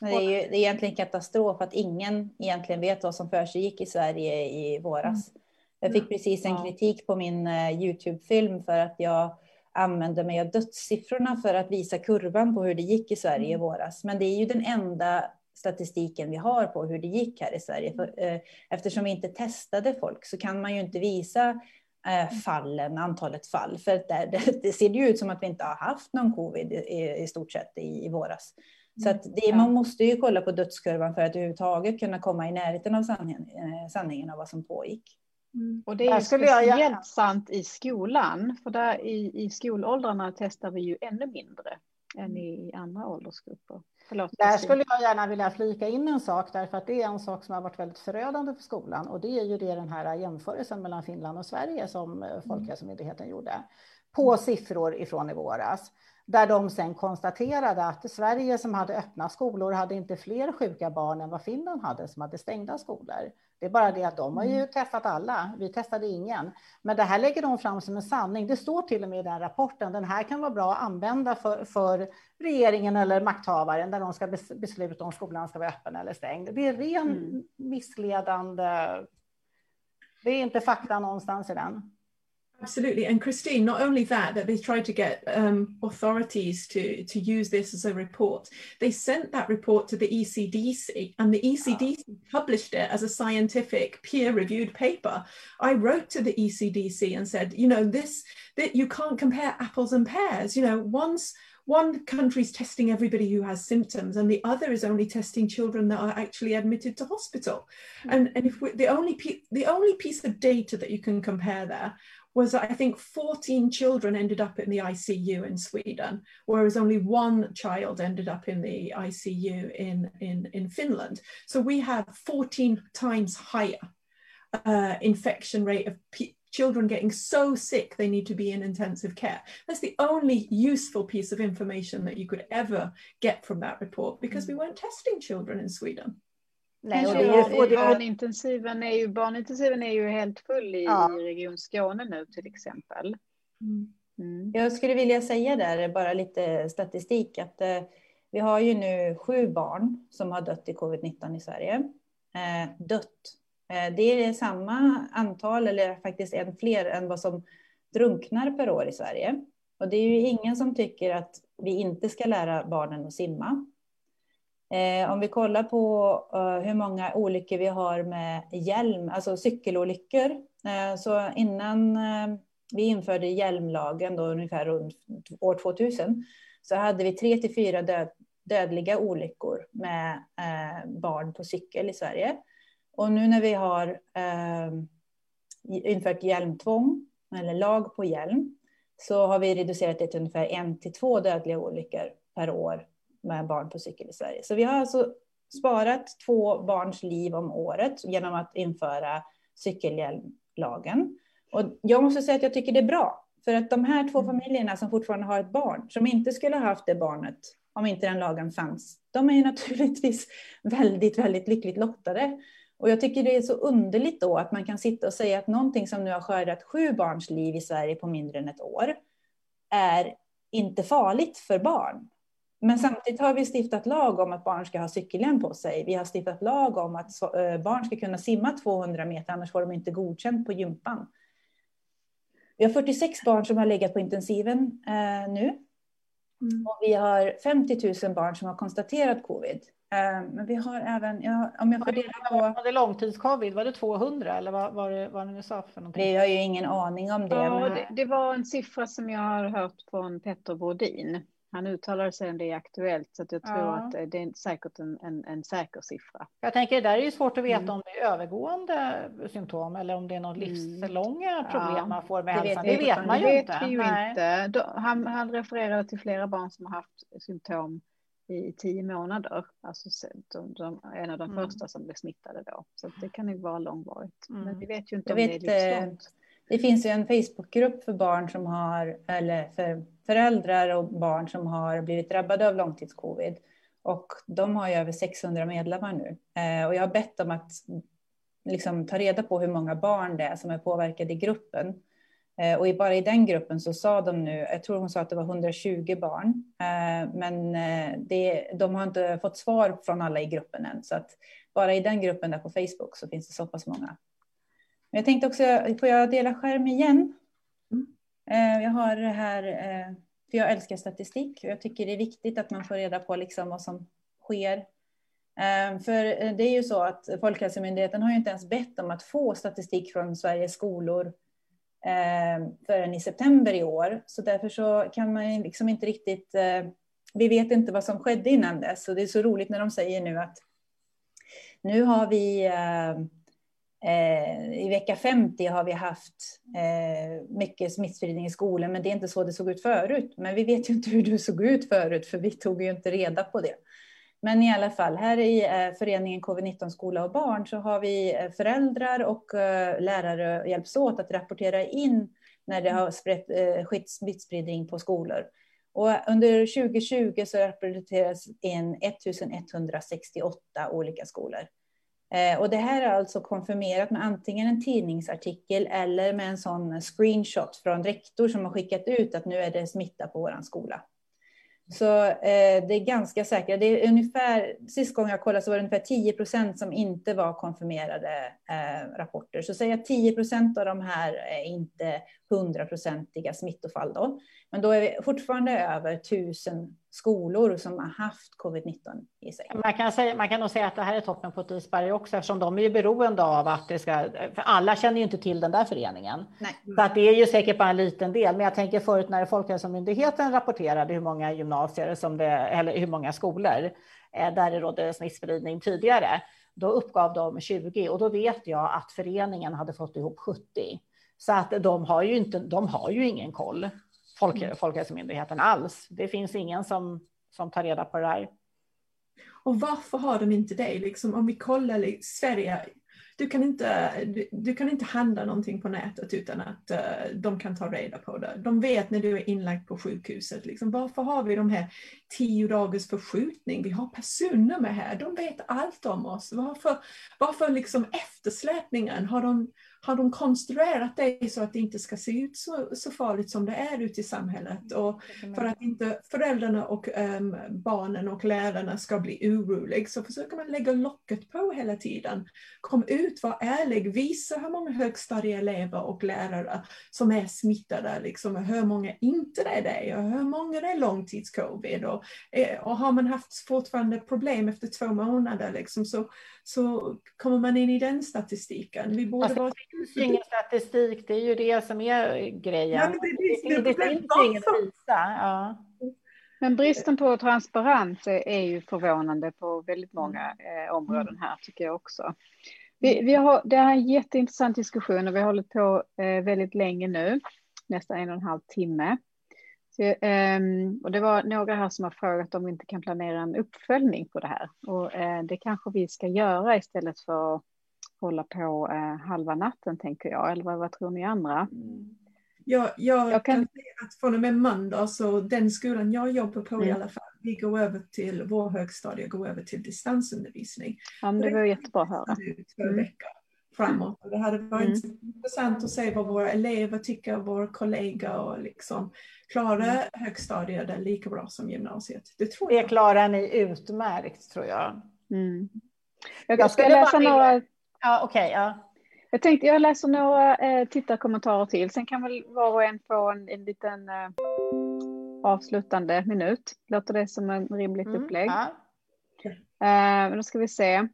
Det är, ju, det är egentligen katastrof att ingen egentligen vet vad som för sig gick i Sverige i våras. Mm. Jag fick precis en kritik på min uh, Youtube-film för att jag använde mig av dödssiffrorna för att visa kurvan på hur det gick i Sverige i mm. våras. Men det är ju den enda statistiken vi har på hur det gick här i Sverige. För, eh, eftersom vi inte testade folk så kan man ju inte visa eh, fallen, antalet fall. För det, det ser ju ut som att vi inte har haft någon covid i, i stort sett i, i våras. Så det, man måste ju kolla på dödskurvan för att överhuvudtaget kunna komma i närheten av sanningen, eh, sanningen av vad som pågick. Mm. Och det är speciellt jag... sant i skolan, för där i, i skolåldrarna testar vi ju ännu mindre än i andra åldersgrupper. Förlåt, Där skulle jag gärna vilja flika in en sak, därför att det är en sak som har varit väldigt förödande för skolan och det är ju det den här jämförelsen mellan Finland och Sverige som eh, Folkhälsomyndigheten gjorde på siffror ifrån i våras där de sen konstaterade att Sverige som hade öppna skolor hade inte fler sjuka barn än vad Finland hade som hade stängda skolor. Det är bara det att de har ju mm. testat alla. Vi testade ingen. Men det här lägger de fram som en sanning. Det står till och med i den rapporten. Den här kan vara bra att använda för, för regeringen eller makthavaren när de ska besluta om skolan ska vara öppen eller stängd. Det är ren mm. missledande. Det är inte fakta någonstans i den. Absolutely. And Christine, not only that, that they tried to get um, authorities to, to use this as a report, they sent that report to the ECDC and the ECDC oh. published it as a scientific peer reviewed paper. I wrote to the ECDC and said, you know, this, that you can't compare apples and pears. You know, once one country's testing everybody who has symptoms and the other is only testing children that are actually admitted to hospital. Mm. And, and if we, the only, the only piece of data that you can compare there was I think 14 children ended up in the ICU in Sweden, whereas only one child ended up in the ICU in, in, in Finland. So we have 14 times higher uh, infection rate of children getting so sick they need to be in intensive care. That's the only useful piece of information that you could ever get from that report because we mm. weren't testing children in Sweden. Nej, och det är, och det, barnintensiven, är ju, barnintensiven är ju helt full i, ja. Region Skåne nu till exempel. Mm. Mm. Jag skulle vilja säga där, bara lite statistik, att eh, vi har ju nu sju barn som har dött i covid-19 i Sverige. Eh, dött. Eh, det är samma antal, eller faktiskt en fler än vad som drunknar per år i Sverige. Och det är ju ingen som tycker att vi inte ska lära barnen att simma. Eh, om vi kollar på eh, hur många olyckor vi har med hjälm, alltså cykelolyckor. Eh, så innan eh, vi införde hjälmlagen, då, ungefär runt år 2000, så hade vi tre till fyra död, dödliga olyckor med eh, barn på cykel i Sverige. Och nu när vi har eh, infört hjälmtvång, eller lag på hjälm, så har vi reducerat det till ungefär en till två dödliga olyckor per år med barn på cykel i Sverige. Så vi har alltså sparat två barns liv om året genom att införa cykelhjälmlagen. Och jag måste säga att jag tycker det är bra. För att de här två mm. familjerna som fortfarande har ett barn, som inte skulle ha haft det barnet om inte den lagen fanns, de är ju naturligtvis väldigt, väldigt lyckligt lottade. Och jag tycker det är så underligt då att man kan sitta och säga att någonting som nu har skördat sju barns liv i Sverige på mindre än ett år är inte farligt för barn. Men samtidigt har vi stiftat lag om att barn ska ha cykelhjälm på sig. Vi har stiftat lag om att eh, barn ska kunna simma 200 meter, annars får de inte godkänt på gympan. Vi har 46 barn som har legat på intensiven eh, nu. Mm. Och vi har 50 000 barn som har konstaterat covid. Eh, men vi har även, ja, om jag får dela på... Var det långtidscovid? Var det 200 eller vad var det, vad det nu sa för någonting? Det har ju ingen aning om det. Ja, men... det, det var en siffra som jag har hört från Petter Brodin. Han uttalar sig om det är aktuellt så jag tror ja. att det är säkert en, en, en säker siffra. Jag tänker det där är ju svårt att veta mm. om det är övergående symptom eller om det är något mm. livslånga problem ja. man får med det hälsan. Vet det vet man ju inte. Ju inte. Han, han refererar till flera barn som har haft symptom i tio månader. Alltså de, de, en av de mm. första som blev smittade då. Så det kan ju vara långvarigt. Men mm. vi vet ju inte jag om vet, det är livslångt. Det finns ju en Facebookgrupp för barn som har, eller för föräldrar och barn som har blivit drabbade av långtidscovid. Och de har ju över 600 medlemmar nu. Eh, och jag har bett dem att liksom, ta reda på hur många barn det är som är påverkade i gruppen. Eh, och bara i den gruppen så sa de nu, jag tror hon sa att det var 120 barn, eh, men eh, det, de har inte fått svar från alla i gruppen än. Så att bara i den gruppen där på Facebook så finns det så pass många. Jag tänkte också, får jag dela skärm igen? Mm. Jag har det här, eh, för jag älskar statistik och jag tycker det är viktigt att man får reda på liksom vad som sker. Eh, för det är ju så att Folkhälsomyndigheten har ju inte ens bett om att få statistik från Sveriges skolor förrän i september i år. Så därför så kan man liksom inte riktigt vi vet inte vad som skedde innan dess. Och det är så roligt när de säger nu att nu har vi eh, eh Eh, i vecka 50 har vi haft eh, mycket smittspridning i skolan, men det är inte så det såg ut förut. Men vi vet ju inte hur det såg ut förut, för vi tog ju inte reda på det. Men i alla fall, här i eh, föreningen Covid-19 skola och barn så har vi eh, föräldrar och eh, lärare hjälps åt att rapportera in när det har eh, skett smittspridning på skolor. Och under 2020 så rapporteras in 1168 olika skolor. Eh, och det här är alltså konfirmerat med antingen en tidningsartikel eller med en sån screenshot från rektor som har skickat ut att nu är det smitta på vår skola. Så eh, det är ganska säkert. Det är ungefär, sist gången jag kollade så var det ungefär 10 procent som inte var konfirmerade eh, rapporter. Så säg att 10 procent av de här är inte hundraprocentiga smittofall då. Men då är vi fortfarande över tusen skolor som har haft covid-19 i sig. Man kan, säga, man kan nog säga att det här är toppen på ett isberg också, eftersom de är ju beroende av att det ska, för alla känner ju inte till den där föreningen. Nej. Så att det är ju säkert bara en liten del, men jag tänker förut när Folkhälsomyndigheten rapporterade hur många gymnasier som det, eller hur många skolor eh, där det rådde smittspridning tidigare, då uppgav de 20 och då vet jag att föreningen hade fått ihop 70. Så att de har ju inte, de har ju ingen koll. Folk, mm. Folkhälsomyndigheten alls. Det finns ingen som, som tar reda på det här. Och varför har de inte det? Liksom, om vi kollar i Sverige, du kan, inte, du, du, kan inte handla någonting på nätet utan att uh, de kan ta reda på det. De vet när du är inlagd på sjukhuset. Liksom, varför har vi de här tio dagars förskjutning? Vi har personnummer här, de vet allt om oss. Varför, varför liksom eftersläpningen? Har de, har de konstruerat det så att det inte ska se ut så, så farligt som det är ute i samhället. Och för att inte föräldrarna och um, barnen och lärarna ska bli oroliga så försöker man lägga locket på hela tiden. Kom ut, var ärlig, visa hur många högstadieelever och lärare som är smittade, liksom, hur många inte är det och hur många det är långtidscovid. Och, eh, och har man haft fortfarande problem efter två månader liksom, så, så kommer man in i den statistiken. Vi borde alltså, vara finns ju ingen statistik, det är ju det som är grejen. Ja, det, det, det, det finns ju ingen att visa. Ja. Men bristen på transparens är ju förvånande på väldigt många eh, områden här, tycker jag också. Vi, vi har, det här är en jätteintressant diskussion och vi har hållit på eh, väldigt länge nu, nästan en och en halv timme. Så, eh, och det var några här som har frågat om vi inte kan planera en uppföljning på det här. Och eh, det kanske vi ska göra istället för att hålla på eh, halva natten tänker jag, eller vad, vad tror ni andra? Mm. Jag, jag, jag kan... kan säga att från och med måndag så den skolan jag jobbar på mm. i alla fall, vi går över till, vår högstadie går över till distansundervisning. Ja, det var jättebra att höra. Två mm. veckor framåt. Och det hade varit mm. intressant att se vad våra elever tycker, våra kollegor och liksom klara mm. högstadiet lika bra som gymnasiet. Det tror jag. Det klarar ni utmärkt tror jag. Mm. Jag, jag ska läsa några Ja. Okay, ja. Jag tänkte jag läser några eh, tittarkommentarer till. Sen kan väl var och en få en, en liten eh, avslutande minut. Låter det som en rimligt mm, upplägg? Ja. Eh, då ska vi se.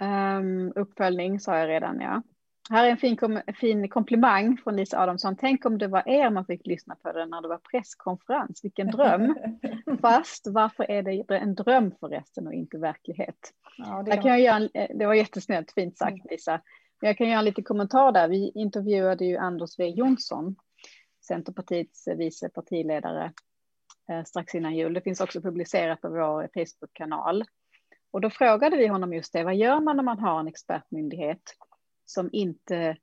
Um, uppföljning sa jag redan, ja. Här är en fin, kom, fin komplimang från Lisa Adamsson. Tänk om det var er man fick lyssna på det när det var presskonferens. Vilken dröm. Fast varför är det en dröm förresten och inte verklighet? Ja, det, kan jag göra en, eh, det var jättesnällt, fint sagt mm. Lisa. Men jag kan göra en liten kommentar där. Vi intervjuade ju Anders W Jonsson, Centerpartiets vice partiledare, eh, strax innan jul. Det finns också publicerat på vår Facebook-kanal. Och då frågade vi honom just det, vad gör man när man har en expertmyndighet som inte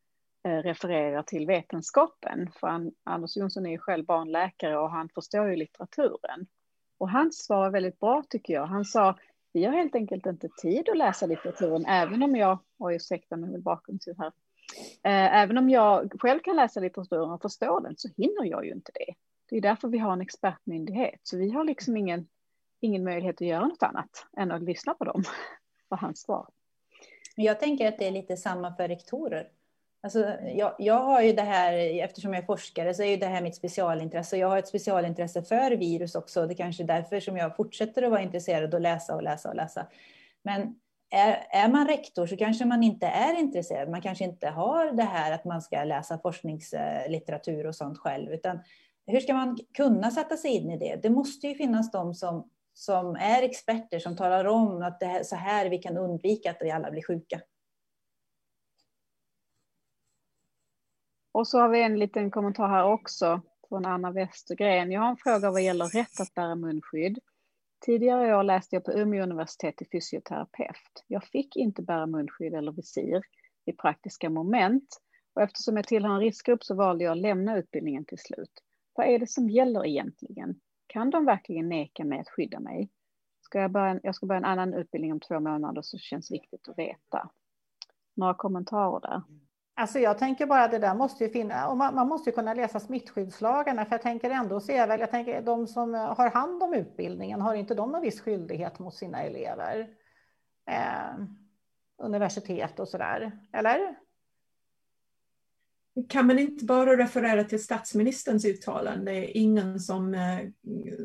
eh, refererar till vetenskapen? För Anders Jonsson är ju själv barnläkare och han förstår ju litteraturen. Och hans svar är väldigt bra tycker jag. Han sa, vi har helt enkelt inte tid att läsa litteraturen, även om jag, oj ursäkta mig bakgrundsljud här, eh, även om jag själv kan läsa litteraturen och förstå den så hinner jag ju inte det. Det är därför vi har en expertmyndighet, så vi har liksom ingen, ingen möjlighet att göra något annat än att lyssna på dem, var hans svar. Jag tänker att det är lite samma för rektorer. Alltså, jag, jag har ju det här, eftersom jag är forskare, så är ju det här mitt specialintresse. Jag har ett specialintresse för virus också. Det är kanske är därför som jag fortsätter att vara intresserad och läsa och läsa och läsa. Men är, är man rektor så kanske man inte är intresserad. Man kanske inte har det här att man ska läsa forskningslitteratur och sånt själv. Utan hur ska man kunna sätta sig in i det? Det måste ju finnas de som, som är experter som talar om att det är så här vi kan undvika att vi alla blir sjuka. Och så har vi en liten kommentar här också från Anna Westergren. Jag har en fråga vad gäller rätt att bära munskydd. Tidigare i år läste jag på Umeå universitet till fysioterapeut. Jag fick inte bära munskydd eller visir i praktiska moment och eftersom jag tillhör en riskgrupp så valde jag att lämna utbildningen till slut. Vad är det som gäller egentligen? Kan de verkligen neka mig att skydda mig? Ska jag, börja, jag ska börja en annan utbildning om två månader så känns viktigt att veta. Några kommentarer där? Alltså jag tänker bara att det där måste ju finnas, och man, man, måste ju kunna läsa smittskyddslagarna, för jag tänker ändå se väl, jag tänker de som har hand om utbildningen, har inte de någon viss skyldighet mot sina elever? Eh, universitet och sådär, eller? Kan man inte bara referera till statsministerns uttalande, ingen som, eh,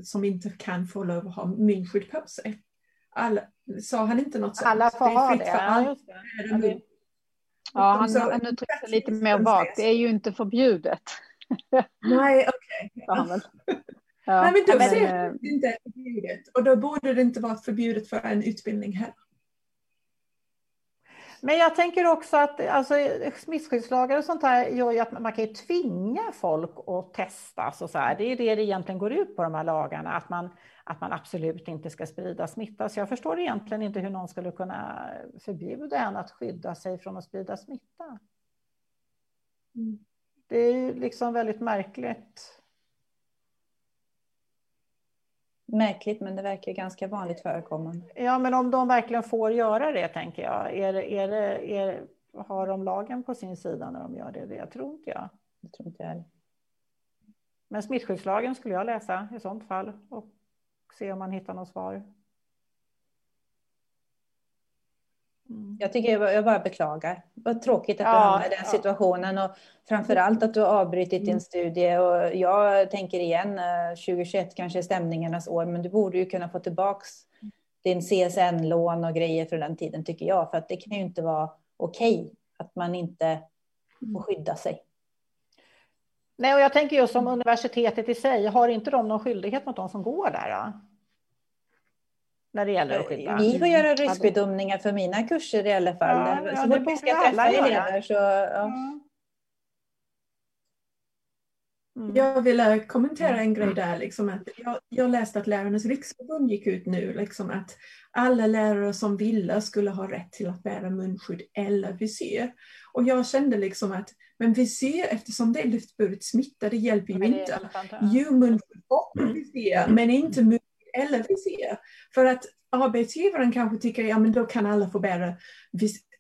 som inte kan få lov att ha munskydd på sig? Alla, sa han inte något sånt? Alla får ha det. Ja, det. Ja, han, han uttryckte lite mer vagt. Det är ju inte förbjudet. Nej, okej. Okay. Ja. Nej, men då men, ser det inte förbjudet. Och då borde det inte vara förbjudet för en utbildning heller. Men jag tänker också att alltså, smittskyddslagar och sånt här gör ju att man kan ju tvinga folk att testas och så här. Det är det det egentligen går ut på de här lagarna, att man, att man absolut inte ska sprida smitta. Så jag förstår egentligen inte hur någon skulle kunna förbjuda en att skydda sig från att sprida smitta. Mm. Det är ju liksom väldigt märkligt. Märkligt, men det verkar ganska vanligt förekommande. Ja, men om de verkligen får göra det, tänker jag. Är, är, är, har de lagen på sin sida när de gör det? Det tror inte jag. Det tror inte jag Men smittskyddslagen skulle jag läsa i sånt fall och se om man hittar något svar. Mm. Jag tycker jag bara beklagar. Vad tråkigt att du ja, hamnade i den ja. situationen och framför allt att du har avbrutit din mm. studie. Och jag tänker igen, 2021 eh, kanske är stämningarnas år, men du borde ju kunna få tillbaks din CSN-lån och grejer från den tiden tycker jag. För att det kan ju inte vara okej okay att man inte får skydda sig. Nej, och jag tänker just som universitetet i sig, har inte de någon skyldighet mot de som går där? Då? När det gäller att skydda. Vi får göra riskbedömningar för mina kurser i alla fall. Ja, så fort vi ska träffa elever så... Ja. Mm. Jag vill kommentera en grej där. Liksom att jag, jag, läste att Lärarnas riksförbund gick ut nu, liksom att alla lärare som ville skulle ha rätt till att bära munskydd eller visir. Och jag kände liksom att men visir, eftersom det är luftburet smitta, det hjälper ju inte. Jo, munskydd och visir, men inte munskydd visir. För att arbetsgivaren kanske tycker ja men då kan alla få bära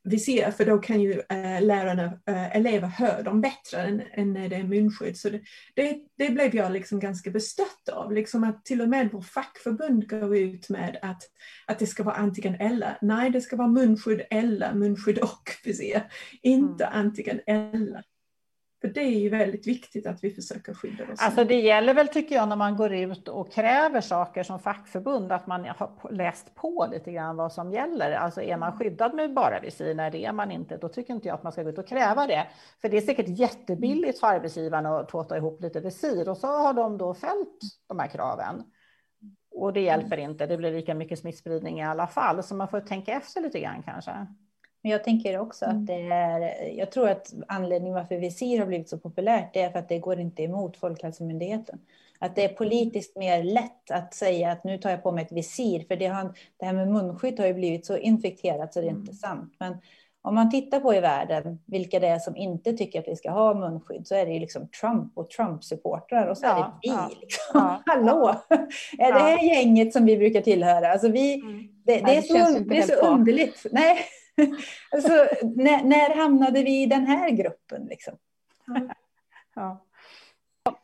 visir för då kan ju äh, lärarna, äh, elever höra dem bättre än, än när det är munskydd. Så det, det, det, blev jag liksom ganska bestött av, liksom att till och med vår fackförbund går ut med att, att det ska vara antingen eller. Nej, det ska vara munskydd eller munskydd och visir, inte mm. antingen eller. För det är ju väldigt viktigt att vi försöker skydda oss. Alltså det gäller väl tycker jag när man går ut och kräver saker som fackförbund att man har läst på lite grann vad som gäller. Alltså är man skyddad med bara visir, när det är man inte, då tycker inte jag att man ska gå ut och kräva det. För det är säkert jättebilligt för arbetsgivarna att tåta ihop lite visir och så har de då följt de här kraven. Och det hjälper inte, det blir lika mycket smittspridning i alla fall, så man får tänka efter lite grann kanske. Men jag tänker också att mm. det är, jag tror att anledningen varför visir har blivit så populärt, det är för att det går inte emot Folkhälsomyndigheten. Att det är politiskt mer lätt att säga att nu tar jag på mig ett visir, för det, har, det här med munskydd har ju blivit så infekterat så det är inte mm. sant. Men om man tittar på i världen vilka det är som inte tycker att vi ska ha munskydd så är det ju liksom Trump och Trump-supportrar och så ja, är det vi. Ja, liksom. ja, Hallå! Är det här gänget som vi brukar tillhöra? Alltså vi, mm. det, det, är så, det är så underligt. Nej, alltså, när, när, hamnade vi i den här gruppen? Liksom? Ja.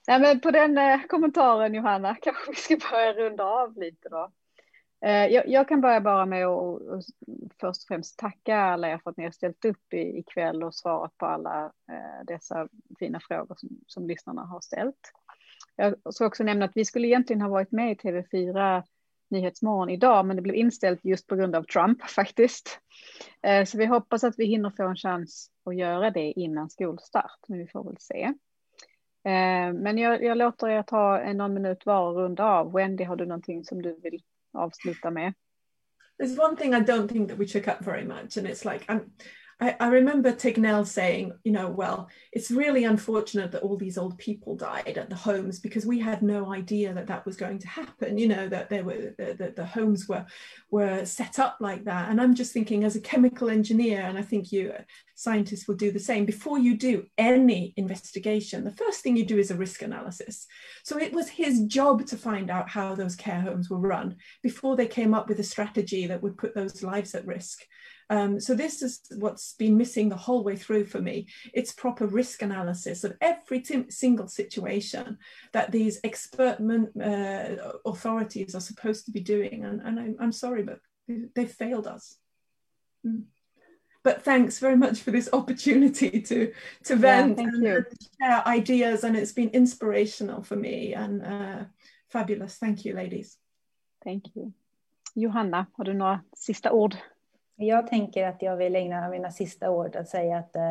Ja, men på den eh, kommentaren Johanna kanske vi ska börja runda av lite då. Eh, jag, jag, kan börja bara med att först och främst tacka alla er för att ni har ställt upp i, ikväll och svarat på alla eh, dessa fina frågor som, som lyssnarna har ställt. Jag ska också nämna att vi skulle egentligen ha varit med i TV4 Nyhetsmorgon idag, men det blev inställt just på grund av Trump faktiskt. Eh, så vi hoppas att vi hinner få en chans att göra det innan skolstart, men vi får väl se. Eh, men jag, jag låter er ta en någon minut var och runda av. Wendy, har du någonting som du vill avsluta med? There's one thing I don't think that we took up very much, and it's like I'm I, I, remember Tignell saying, you know, well, it's really unfortunate that all these old people died at the homes because we had no idea that that was going to happen. You know that they were that the homes were were set up like that. And I'm just thinking, as a chemical engineer, and I think you uh, scientists will do the same. Before you do any investigation, the first thing you do is a risk analysis. So it was his job to find out how those care homes were run before they came up with a strategy that would put those lives at risk. Um, so this is what's been missing the whole way through for me. It's proper risk analysis of every single situation that these expert uh, authorities are supposed to be doing. And, and I'm, I'm, sorry, but they failed us. Mm. But thanks very much for this opportunity to to vent yeah, and, and, share ideas, and it's been inspirational for me and uh, fabulous. Thank you, ladies. Thank you. Johanna, har du några sista ord? Jag tänker att jag vill ägna mina sista ord att säga att eh,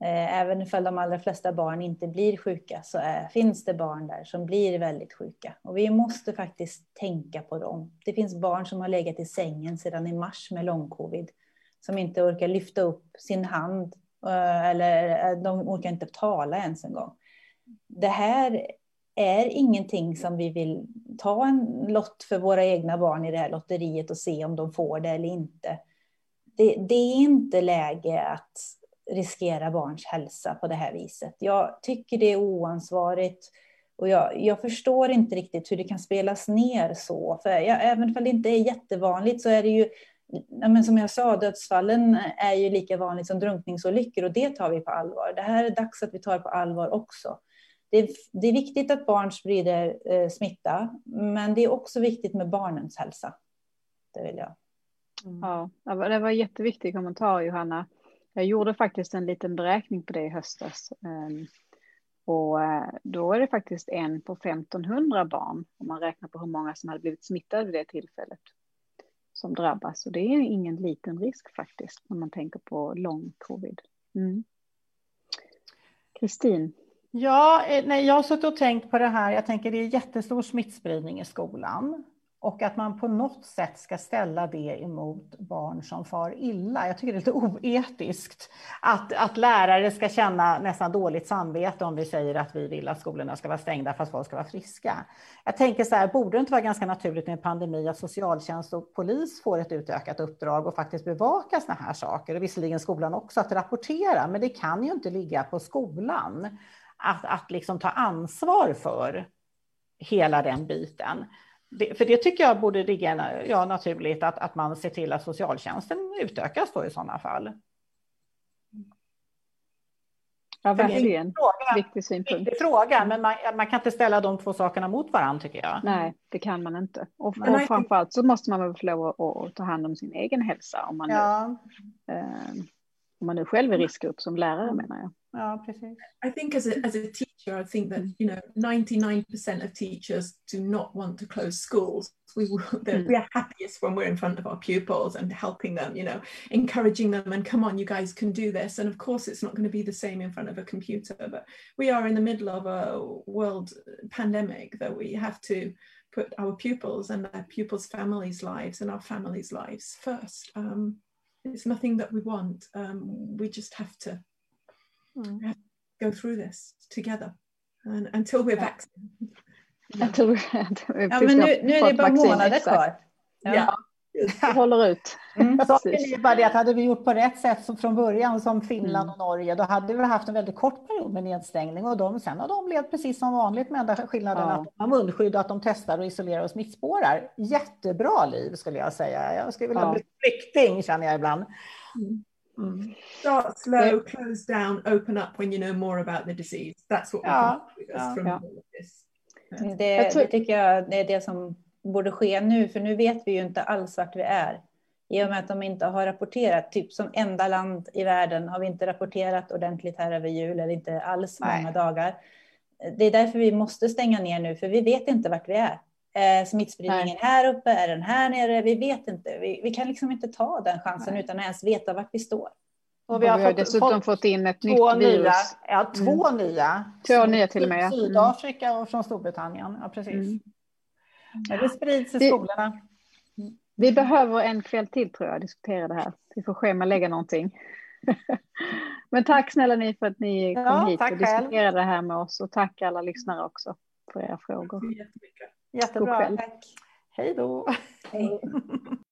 eh även ifall de allra flesta barn inte blir sjuka så är, finns det barn där som blir väldigt sjuka. Och vi måste faktiskt tänka på dem. Det finns barn som har legat i sängen sedan i mars med långcovid. Som inte orkar lyfta upp sin hand eh, eller de orkar inte tala ens en gång. Det här är ingenting som vi vill ta en lott för våra egna barn i det här lotteriet och se om de får det eller inte. Det, det är inte läge att riskera barns hälsa på det här viset. Jag tycker det är oansvarigt och jag, jag förstår inte riktigt hur det kan spelas ner så. För jag, även om det inte är jättevanligt så är det ju, men som jag sa, dödsfallen är ju lika vanligt som drunkningsolyckor och det tar vi på allvar. Det här är dags att vi tar på allvar också det är, det är viktigt att barn sprider eh, smitta, men det är också viktigt med barnens hälsa. Det vill jag. Mm. Ja, det var en jätteviktig kommentar Johanna. Jag gjorde faktiskt en liten beräkning på det i höstas. Ehm, och eh, då är det faktiskt en på 1500 barn, om man räknar på hur många som hade blivit smittade vid det tillfället, som drabbas. Och det är ingen liten risk faktiskt, när man tänker på lång covid. Mm. Kristin? Mm. Ja, eh, nej, jag har suttit och tänkt på det här. Jag tänker det är jättestor smittspridning i skolan och att man på något sätt ska ställa det emot barn som far illa. Jag tycker det är lite oetiskt att, att lärare ska känna nästan dåligt samvete om vi säger att vi vill att skolorna ska vara stängda fast folk ska vara friska. Jag tänker så här, borde det inte vara ganska naturligt med en pandemi att socialtjänst och polis får ett utökat uppdrag och faktiskt bevaka sådana här saker och visserligen skolan också att rapportera, men det kan ju inte ligga på skolan att, att liksom ta ansvar för hela den biten. Det, för det tycker jag borde ligga ja, naturligt att, att man ser till att socialtjänsten utökas då i sådana fall. Ja, verkligen. Fråga, Viktig synpunkt. Viktig fråga, men man, man, kan inte ställa de två sakerna mot varandra tycker jag. Nej, det kan man inte. Och, och framförallt så måste man väl få lov att, att, ta hand om sin egen hälsa om man, ja. nu, eh, om man nu själv är riskgrupp som lärare menar jag. Ja, precis. I think as a, as a teacher, I think that, you know, 99% of teachers do not want to close schools. We, mm. we are happiest when we're in front of our pupils and helping them, you know, encouraging them and come on, you guys can do this. And of course, it's not going to be the same in front of a computer, but we are in the middle of a world pandemic that we have to put our pupils and their pupils' families' lives and our families' lives first. Um, it's nothing that we want. Um, we just have to mm. go through this together and, until we're yeah. vaccinated. Until we're, ja, men nu, nu är det bara månader kvar. Ja. ja. Det håller ut. Mm. Saken är bara det att hade vi gjort på rätt sätt från början som Finland mm. och Norge, då hade vi haft en väldigt kort period med nedstängning och de, sen har de levt precis som vanligt med enda skillnaden ja. att de har munskydd och att de testar och isolerar och smittspårar. Jättebra liv skulle jag säga. Jag skulle vilja ja. bli flykting känner jag ibland. Mm. Mm. Start slow, close down, open up when you know more about the disease. That's what we ja, ja, from ja. this. Det, det tycker jag är det som borde ske nu, för nu vet vi ju inte alls vart vi är. I och med att de inte har rapporterat, typ som enda land i världen har vi inte rapporterat ordentligt här över jul, eller inte alls Nej. många dagar. Det är därför vi måste stänga ner nu, för vi vet inte vart vi är. Är smittspridningen Nej. här uppe? Är den här nere? Vi vet inte. Vi, vi kan liksom inte ta den chansen Nej. utan att ens veta vart vi står. Och vi har, och vi har fått, dessutom fått, fått in ett nytt virus. Nya, ja, två mm. nya. Två nya till och med. Mm. Sydafrika och från Storbritannien. Ja, precis. Mm. Men det sprids i skolorna. Vi behöver en kväll till tror jag, diskutera det här. Vi får schemalägga någonting. Men tack snälla ni för att ni kom ja, hit och diskuterade det här med oss och tack alla lyssnare också för era frågor. Jättebra. Tack. Hej då. Hej.